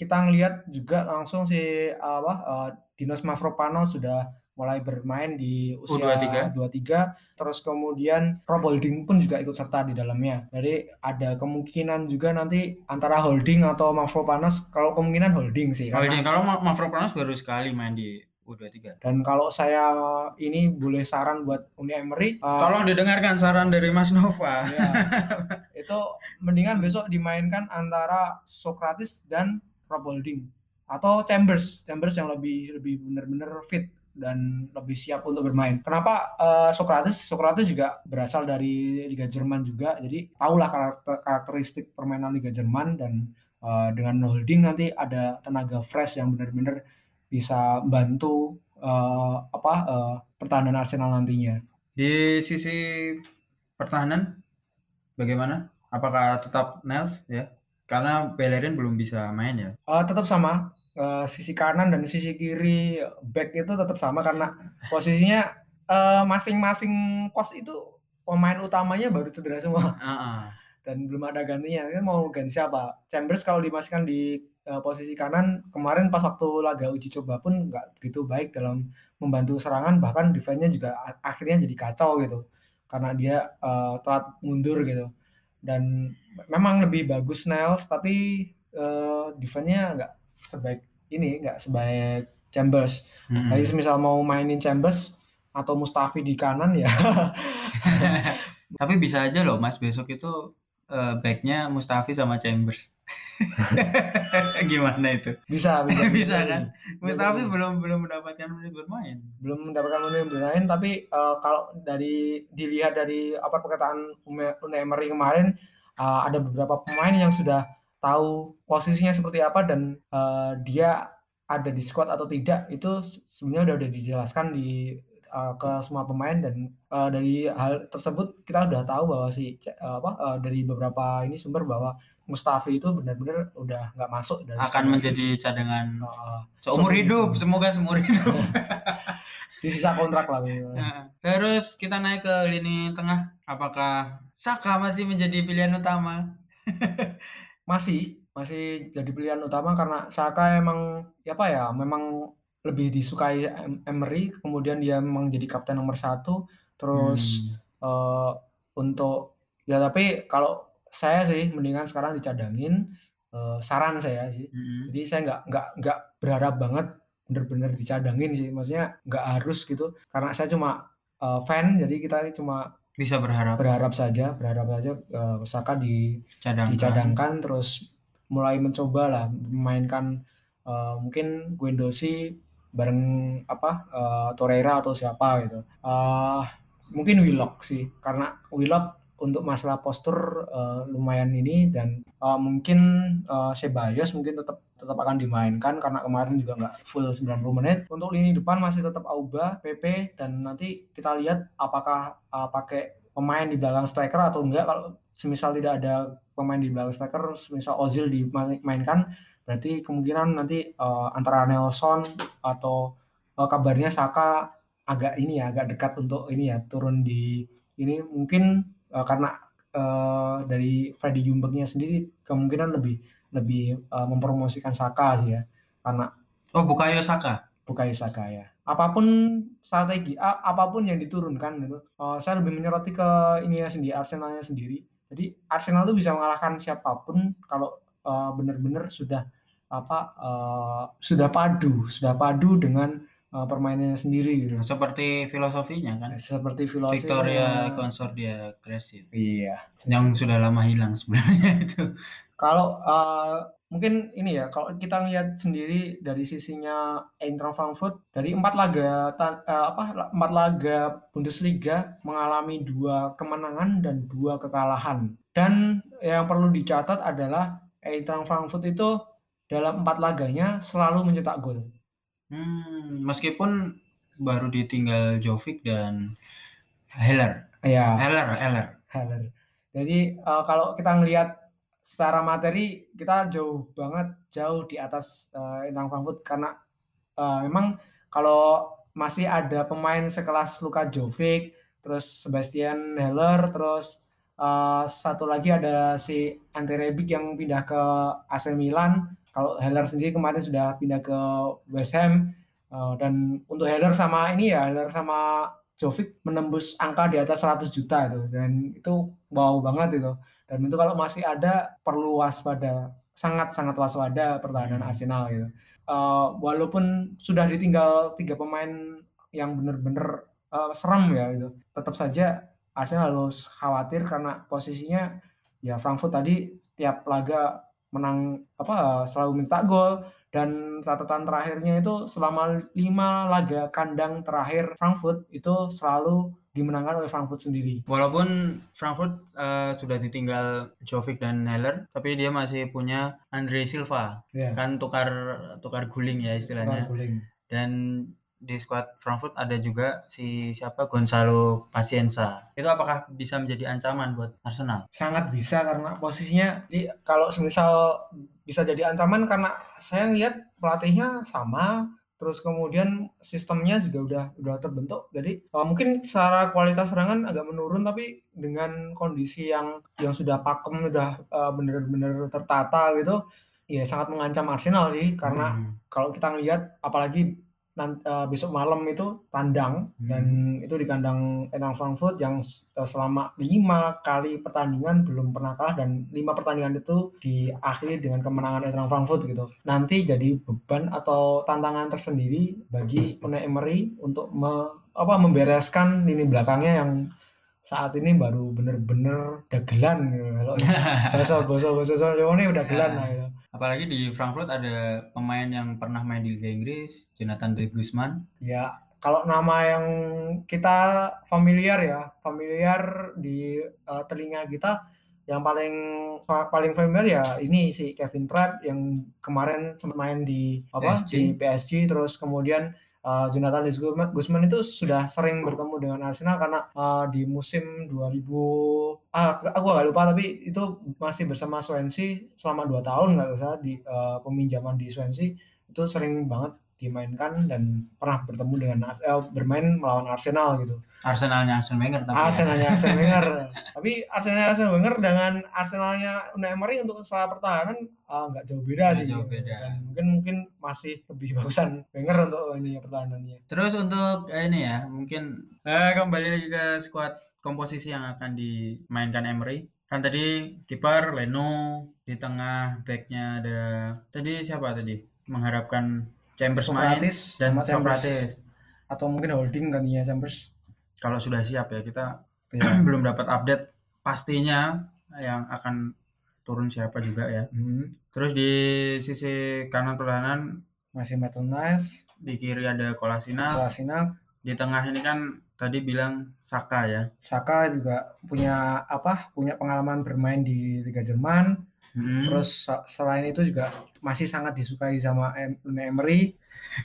kita ngelihat juga langsung si apa uh, Dinos Mavropano sudah mulai bermain di usia U23. 23 terus kemudian Rob Holding pun juga ikut serta di dalamnya jadi ada kemungkinan juga nanti antara Holding atau Mavropanos kalau kemungkinan Holding sih Holding karena, kalau Mavropanos baru sekali main di U23 dan kalau saya ini boleh saran buat Uni Emery uh, tolong didengarkan saran dari Mas Nova ya, itu mendingan besok dimainkan antara Socrates dan Rob Holding atau Chambers Chambers yang lebih lebih benar-benar fit dan lebih siap untuk bermain. Kenapa uh, Socrates? Socrates juga berasal dari Liga Jerman juga, jadi tahulah karakter, karakteristik permainan Liga Jerman dan uh, dengan holding nanti ada tenaga fresh yang benar-benar bisa bantu uh, apa uh, pertahanan Arsenal nantinya. Di sisi pertahanan bagaimana? Apakah tetap Nels ya? Karena Bellerin belum bisa main ya. Uh, tetap sama uh, sisi kanan dan sisi kiri back itu tetap sama karena posisinya uh, masing-masing pos itu pemain utamanya baru cedera semua. Uh -uh. Dan belum ada gantinya. Kan mau ganti siapa? Chambers kalau dimasukkan di uh, posisi kanan kemarin pas waktu laga uji coba pun nggak begitu baik dalam membantu serangan bahkan defense-nya juga akhirnya jadi kacau gitu. Karena dia uh, telat mundur gitu. Dan memang lebih bagus Niles tapi uh, defense-nya nggak sebaik ini nggak sebaik Chambers. Hmm. Jadi misal mau mainin Chambers atau Mustafi di kanan ya. Tapi bisa aja loh Mas besok itu uh, backnya Mustafi sama Chambers. Gimana itu? Bisa, bisa. bisa kan? Mustafi belum belum mendapatkan menit bermain. Belum mendapatkan menit bermain, tapi uh, kalau dari dilihat dari apa perkataan Unai Emery kemarin uh, ada beberapa pemain yang sudah tahu posisinya seperti apa dan uh, dia ada di squad atau tidak itu sebenarnya udah udah dijelaskan di uh, ke semua pemain dan uh, dari hal tersebut kita udah tahu bahwa si uh, apa uh, dari beberapa ini sumber bahwa Mustafi itu benar-benar udah nggak masuk dan akan sekarang. menjadi cadangan uh, seumur hidup. semoga seumur hidup. Di sisa kontrak lah nah, terus kita naik ke lini tengah. Apakah Saka masih menjadi pilihan utama? Masih masih jadi pilihan utama karena Saka emang ya apa ya memang lebih disukai Emery kemudian dia memang jadi kapten nomor satu. Terus hmm. uh, untuk ya tapi kalau saya sih mendingan sekarang dicadangin uh, saran saya sih. Hmm. jadi saya nggak nggak nggak berharap banget bener-bener dicadangin sih. Maksudnya nggak harus gitu. Karena saya cuma uh, fan jadi kita cuma bisa berharap. berharap saja berharap saja uh, Saka dicadangkan. dicadangkan terus mulai mencoba lah memainkan uh, mungkin Guendouzi bareng apa uh, Torreira atau siapa gitu. Uh, mungkin Willock sih. Karena Willock untuk masalah postur uh, lumayan ini dan uh, mungkin uh, Sebayos mungkin tetap tetap akan dimainkan karena kemarin juga nggak full 90 menit. Untuk lini depan masih tetap Auba, PP dan nanti kita lihat apakah uh, pakai pemain di belakang striker atau enggak kalau semisal tidak ada pemain di belakang striker, semisal Ozil dimainkan berarti kemungkinan nanti uh, antara Nelson atau uh, kabarnya Saka agak ini ya agak dekat untuk ini ya turun di ini mungkin uh, karena uh, dari Freddy Jumbernya sendiri kemungkinan lebih lebih uh, mempromosikan Saka sih ya. Karena oh Bukayo Saka? Bukayo Saka ya. Apa pun strategi apa pun yang diturunkan gitu uh, saya lebih menyoroti ke ini ya sendiri Arsenalnya sendiri. Jadi Arsenal tuh bisa mengalahkan siapa pun kalau uh, benar-benar sudah apa uh, sudah padu sudah padu dengan uh, permainannya sendiri gitu. Seperti filosofinya kan. Seperti filosofi Victoria Consordia Crescit. Iya. Yang sudah lama hilang sebenarnya itu. Kalau uh, mungkin ini ya, kalau kita lihat sendiri dari sisinya Eintracht Frankfurt dari empat laga uh, apa empat laga Bundesliga mengalami dua kemenangan dan dua kekalahan. Dan yang perlu dicatat adalah Eintracht Frankfurt itu dalam empat laganya selalu mencetak gol. Hmm, meskipun baru ditinggal Jovic dan Heller. Iya. Heller, Heller. Heller. Jadi uh, kalau kita ngelihat secara materi kita jauh banget jauh di atas uh, Frankfurt karena uh, memang kalau masih ada pemain sekelas Luka Jovic, terus Sebastian Heller, terus uh, satu lagi ada si Ante Rebic yang pindah ke AC Milan kalau Heller sendiri kemarin sudah pindah ke West Ham uh, dan untuk Heller sama ini ya Heller sama Jovic menembus angka di atas 100 juta itu. Dan itu wow banget itu. Dan itu kalau masih ada perlu waspada sangat sangat waspada pertahanan hmm. Arsenal gitu. Uh, walaupun sudah ditinggal tiga pemain yang benar-benar uh, serem ya gitu tetap saja Arsenal harus khawatir karena posisinya ya Frankfurt tadi tiap laga menang apa selalu minta gol dan catatan terakhirnya itu selama lima laga kandang terakhir Frankfurt itu selalu dimenangkan oleh Frankfurt sendiri. Walaupun Frankfurt uh, sudah ditinggal Jovic dan Heller, tapi dia masih punya Andre Silva, yeah. kan tukar tukar guling ya istilahnya. Tukar guling. Dan di squad Frankfurt ada juga si siapa Gonzalo Pacienza. Itu apakah bisa menjadi ancaman buat Arsenal? Sangat bisa karena posisinya di kalau semisal bisa jadi ancaman karena saya lihat pelatihnya sama terus kemudian sistemnya juga udah udah terbentuk jadi uh, mungkin secara kualitas serangan agak menurun tapi dengan kondisi yang yang sudah pakem udah uh, bener-bener tertata gitu ya sangat mengancam Arsenal sih karena hmm. kalau kita ngelihat apalagi nanti, uh, besok malam itu tandang hmm. dan itu di kandang Enang Frankfurt yang uh, selama lima kali pertandingan belum pernah kalah dan lima pertandingan itu diakhiri dengan kemenangan Enang Frankfurt gitu. Nanti jadi beban atau tantangan tersendiri bagi Unai Emery untuk me, apa membereskan lini belakangnya yang saat ini baru bener-bener dagelan gitu. Kalau bahasa bahasa bahasa ini udah gelan lah gitu. Apalagi di Frankfurt ada pemain yang pernah main di Liga Inggris, Jonathan De Guzman. Ya, kalau nama yang kita familiar ya, familiar di uh, telinga kita yang paling paling familiar ya ini si Kevin Trapp yang kemarin sempat main di apa PSG. di PSG terus kemudian uh, Jonathan Guzman, Guzman itu sudah sering bertemu dengan Arsenal karena uh, di musim 2000 ah aku gak lupa tapi itu masih bersama Swansea selama dua tahun nggak usah di uh, peminjaman di Swansea. Itu sering banget dimainkan dan pernah bertemu dengan eh, bermain melawan Arsenal gitu. Arsenalnya Arsene Wenger tapi Arsenalnya ya. Arsene Wenger. tapi Arsenalnya Arsene Wenger dengan Arsenalnya Unai Emery untuk salah pertahanan nggak uh, jauh beda Nggak sih. jauh beda. Dan mungkin mungkin masih lebih bagusan Wenger untuk ini pertahanannya. Terus untuk eh, ini ya, mungkin eh, kembali lagi ke skuad komposisi yang akan dimainkan Emery. Kan tadi kiper Leno, di tengah backnya ada tadi siapa tadi? Mengharapkan Chambers main Socrates dan sama Chambers. Socrates. Atau mungkin holding gantinya Chambers. Kalau sudah siap ya kita Iya. belum dapat update pastinya yang akan turun siapa juga ya. Hmm. Terus di sisi kanan pertahanan Masih Nice, di kiri ada Kolasinac, Kolasinac, di tengah ini kan tadi bilang Saka ya. Saka juga punya apa? Punya pengalaman bermain di Liga Jerman. Hmm. Terus selain itu juga masih sangat disukai sama Unai Emery.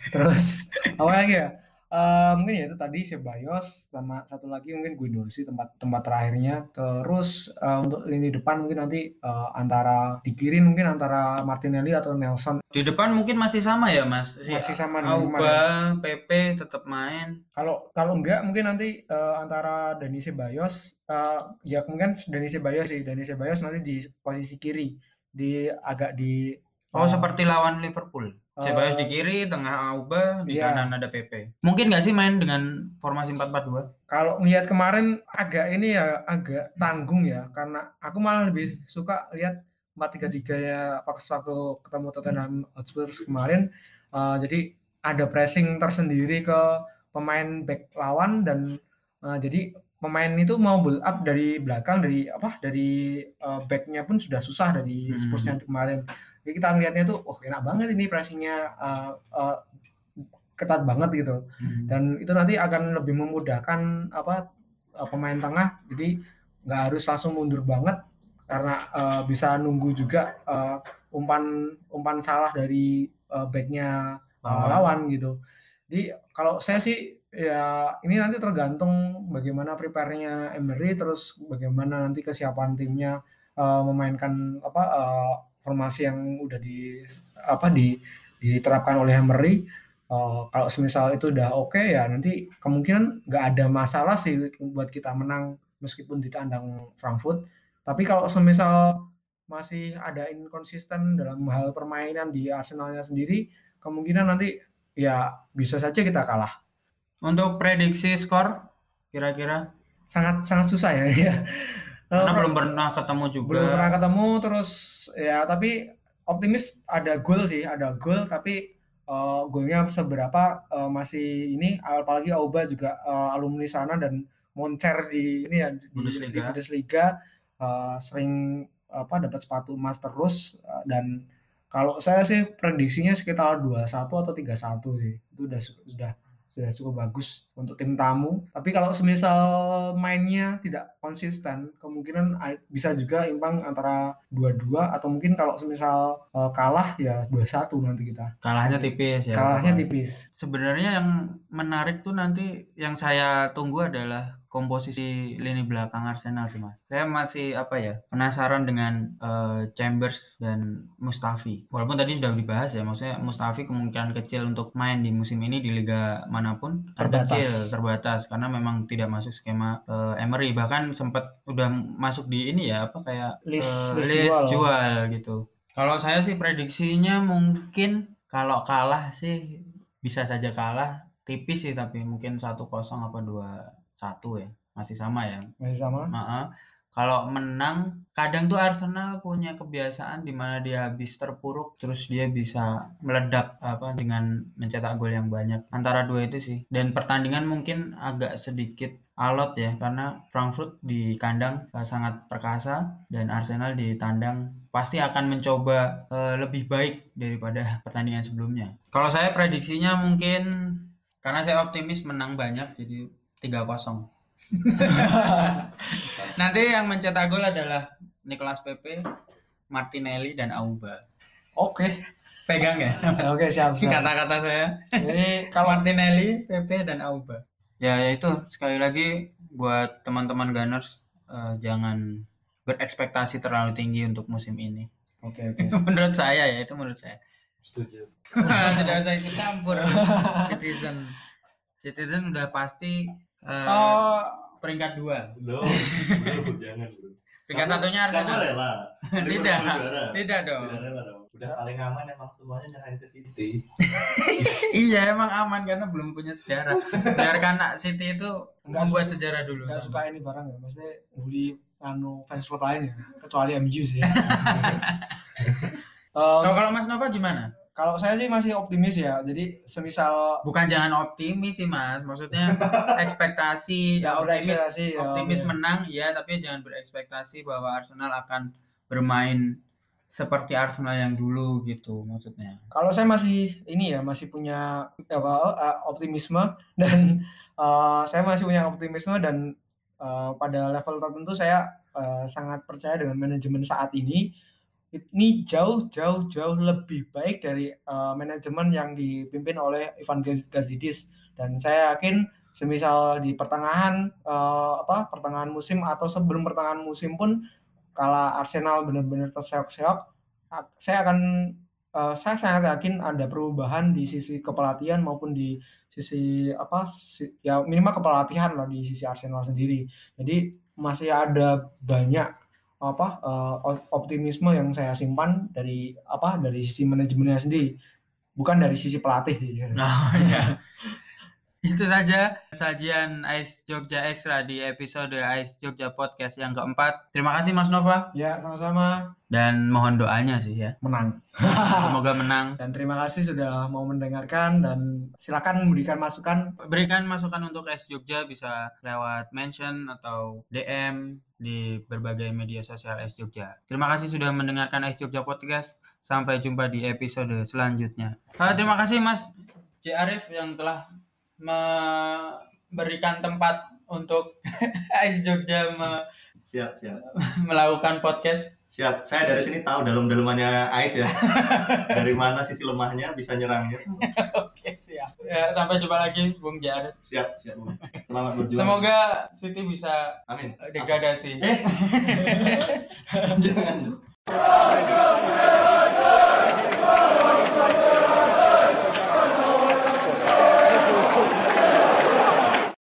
Terus apa lagi ya? Eh, mungkin ya itu tadi Ceballos sama satu lagi mungkin Guendouzi tempat tempat terakhirnya. Terus eh, untuk lini depan mungkin nanti eh, antara di kiri mungkin antara Martinelli atau Nelson. Di depan mungkin masih sama ya Mas. Si Masih sama dengan Auba, PP tetap main. Kalau kalau enggak mungkin nanti eh, antara Dani Ceballos eh, ya mungkin Dani Ceballos sih Dani Ceballos nanti di posisi kiri di agak di Oh eh, seperti lawan Liverpool. Ceballos Eh, di kiri, tengah Auba, di iya. kanan ada PP. Mungkin nggak sih main dengan formasi 4-4-2? Kalau lihat kemarin agak ini ya agak tanggung ya karena aku malah lebih suka lihat 4-3-3 ya pas waktu ketemu Tottenham Hotspur kemarin Eh, jadi ada pressing tersendiri ke pemain back lawan dan eh, jadi pemain itu mau build up dari belakang dari apa dari eh, backnya pun sudah susah dari Hmm. Spursnya kemarin. Jadi kita ngelihatnya tuh oh enak banget ini pressingnya eh, eh, ketat banget gitu dan itu nanti akan lebih memudahkan apa uh, pemain tengah jadi nggak harus langsung mundur banget karena uh, bisa nunggu juga uh, umpan umpan salah dari uh, backnya uh, Lawan. lawan gitu jadi kalau saya sih ya ini nanti tergantung bagaimana prepare-nya Emery terus bagaimana nanti kesiapan timnya uh, memainkan apa uh, formasi yang udah di apa di diterapkan oleh Emery Uh, kalau semisal itu udah oke ya nanti kemungkinan nggak ada masalah sih buat kita menang meskipun di tandang Frankfurt. Tapi kalau semisal masih ada inkonsisten dalam hal permainan di Arsenalnya sendiri, kemungkinan nanti ya bisa saja kita kalah. Untuk prediksi skor kira-kira Sangat sangat susah ya. ya. karena Eh, belum pernah ketemu juga. belum pernah ketemu terus ya tapi optimis ada gol sih ada gol tapi eh, golnya seberapa eh, masih ini apalagi Auba juga eh, alumni sana dan moncer di ini ya di, di Bundesliga. Bundesliga eh, sering apa dapat sepatu emas terus eh, dan kalau saya sih prediksinya sekitar 21 atau 31 sih itu udah su- sudah sudah cukup bagus untuk tim tamu. Tapi kalau semisal mainnya tidak konsisten, kemungkinan bisa juga imbang antara 22 atau mungkin kalau semisal eh, kalah ya 21 nanti kita. Kalahnya tipis ya. Kalahnya tipis. Sebenarnya yang menarik tuh nanti yang saya tunggu adalah komposisi lini belakang Arsenal sih mas. Saya masih apa ya penasaran dengan eh, Chambers dan Mustafi. Walaupun tadi sudah dibahas ya, maksudnya Mustafi kemungkinan kecil untuk main di musim ini di liga mana pun Terbatas. kecil, terbatas karena memang tidak masuk skema eh, Emery. Bahkan sempat udah masuk di ini ya apa kayak List- eh, list list jual. jual gitu. Kalau saya sih prediksinya mungkin kalau kalah sih bisa saja kalah tipis sih tapi mungkin 1-0 apa 2-1 ya. Masih sama ya. Masih sama. Heeh. Kalau menang kadang tuh Arsenal punya kebiasaan di mana dia habis terpuruk terus dia bisa meledak apa dengan mencetak gol yang banyak. Antara dua itu sih. Dan pertandingan mungkin agak sedikit alot ya karena Frankfurt di kandang eh, sangat perkasa dan Arsenal di tandang pasti akan mencoba eh, lebih baik daripada pertandingan sebelumnya. Kalau saya prediksinya mungkin karena saya optimis menang banyak jadi 3-0. Nanti yang mencetak gol adalah Nicolas Pepe, Martinelli dan Auba. Oke. Pegang ya Oke, siap, siap. kata-kata saya. Jadi kalau Martinelli, Pepe dan Auba. Ya, ya itu sekali lagi buat teman-teman Gunners eh, jangan berekspektasi terlalu tinggi untuk musim ini. Oke, oke. Itu menurut saya ya, itu menurut saya. Setuju. Tidak usah ikut campur. Citizen. Citizen udah pasti eh, Eh, peringkat dua. Belum, belum, jangan bro. Peringkat Kamu- satunya Kamu Arsenal. rela. Tidak, tidak dong. Tidak rela dong. Udah paling aman emang semuanya nyerahin ke City. Iya emang aman karena belum punya sejarah. Biarkan anak City itu Enggak membuat sejarah dulu. nggak suka ini barang ya, maksudnya bully anu fans klub lain ya, kecuali MU sih. Eh, Kalau kalau Mas Nova gimana? Kalau saya sih masih optimis ya. Jadi semisal Bukan jangan optimis sih Mas, maksudnya ekspektasi ya, optimis berekspektasi, ya, optimis oke. menang ya, tapi jangan berekspektasi bahwa Arsenal akan bermain seperti Arsenal yang dulu gitu maksudnya. Kalau saya masih ini ya masih punya apa eh, optimisme dan eh, saya masih punya optimisme dan eh, pada level tertentu saya eh, sangat percaya dengan manajemen saat ini. Ini jauh jauh jauh lebih baik dari eh, manajemen yang dipimpin oleh Ivan Gaz- Gazidis dan saya yakin semisal di pertengahan eh, apa pertengahan musim atau sebelum pertengahan musim pun kalau Arsenal benar-benar terseok-seok saya akan eh, saya sangat yakin ada perubahan di sisi kepelatihan maupun di sisi apa si- ya minimal kepelatihan lah di sisi Arsenal sendiri. Jadi masih ada banyak apa o- optimisme yang saya simpan dari apa dari sisi manajemennya sendiri bukan dari sisi pelatih. Oh iya. Itu saja sajian Ice Jogja Extra di episode Ice Jogja Podcast yang keempat. Terima kasih Mas Nova Ya sama-sama dan mohon doanya sih ya. menang. Semoga menang. Dan terima kasih sudah mau mendengarkan dan silakan memberikan masukan Berikan masukan untuk Ice Jogja bisa lewat mention atau DM di berbagai media sosial Ice Jogja. Terima kasih sudah mendengarkan Ice Jogja Podcast. Sampai jumpa di episode selanjutnya. Ah, terima kasih Mas C. Arif yang telah memberikan tempat untuk Ice Jogja me siap, siap. melakukan podcast. Siap, saya dari sini tahu dalam-dalamannya Ice ya. dari mana sisi lemahnya bisa nyerangnya. Oke, siap. Ya, sampai jumpa lagi Bung Jar. Siap, siap. Bung. Selamat berjuang. Semoga Siti bisa Amin. degradasi. Eh. Jangan.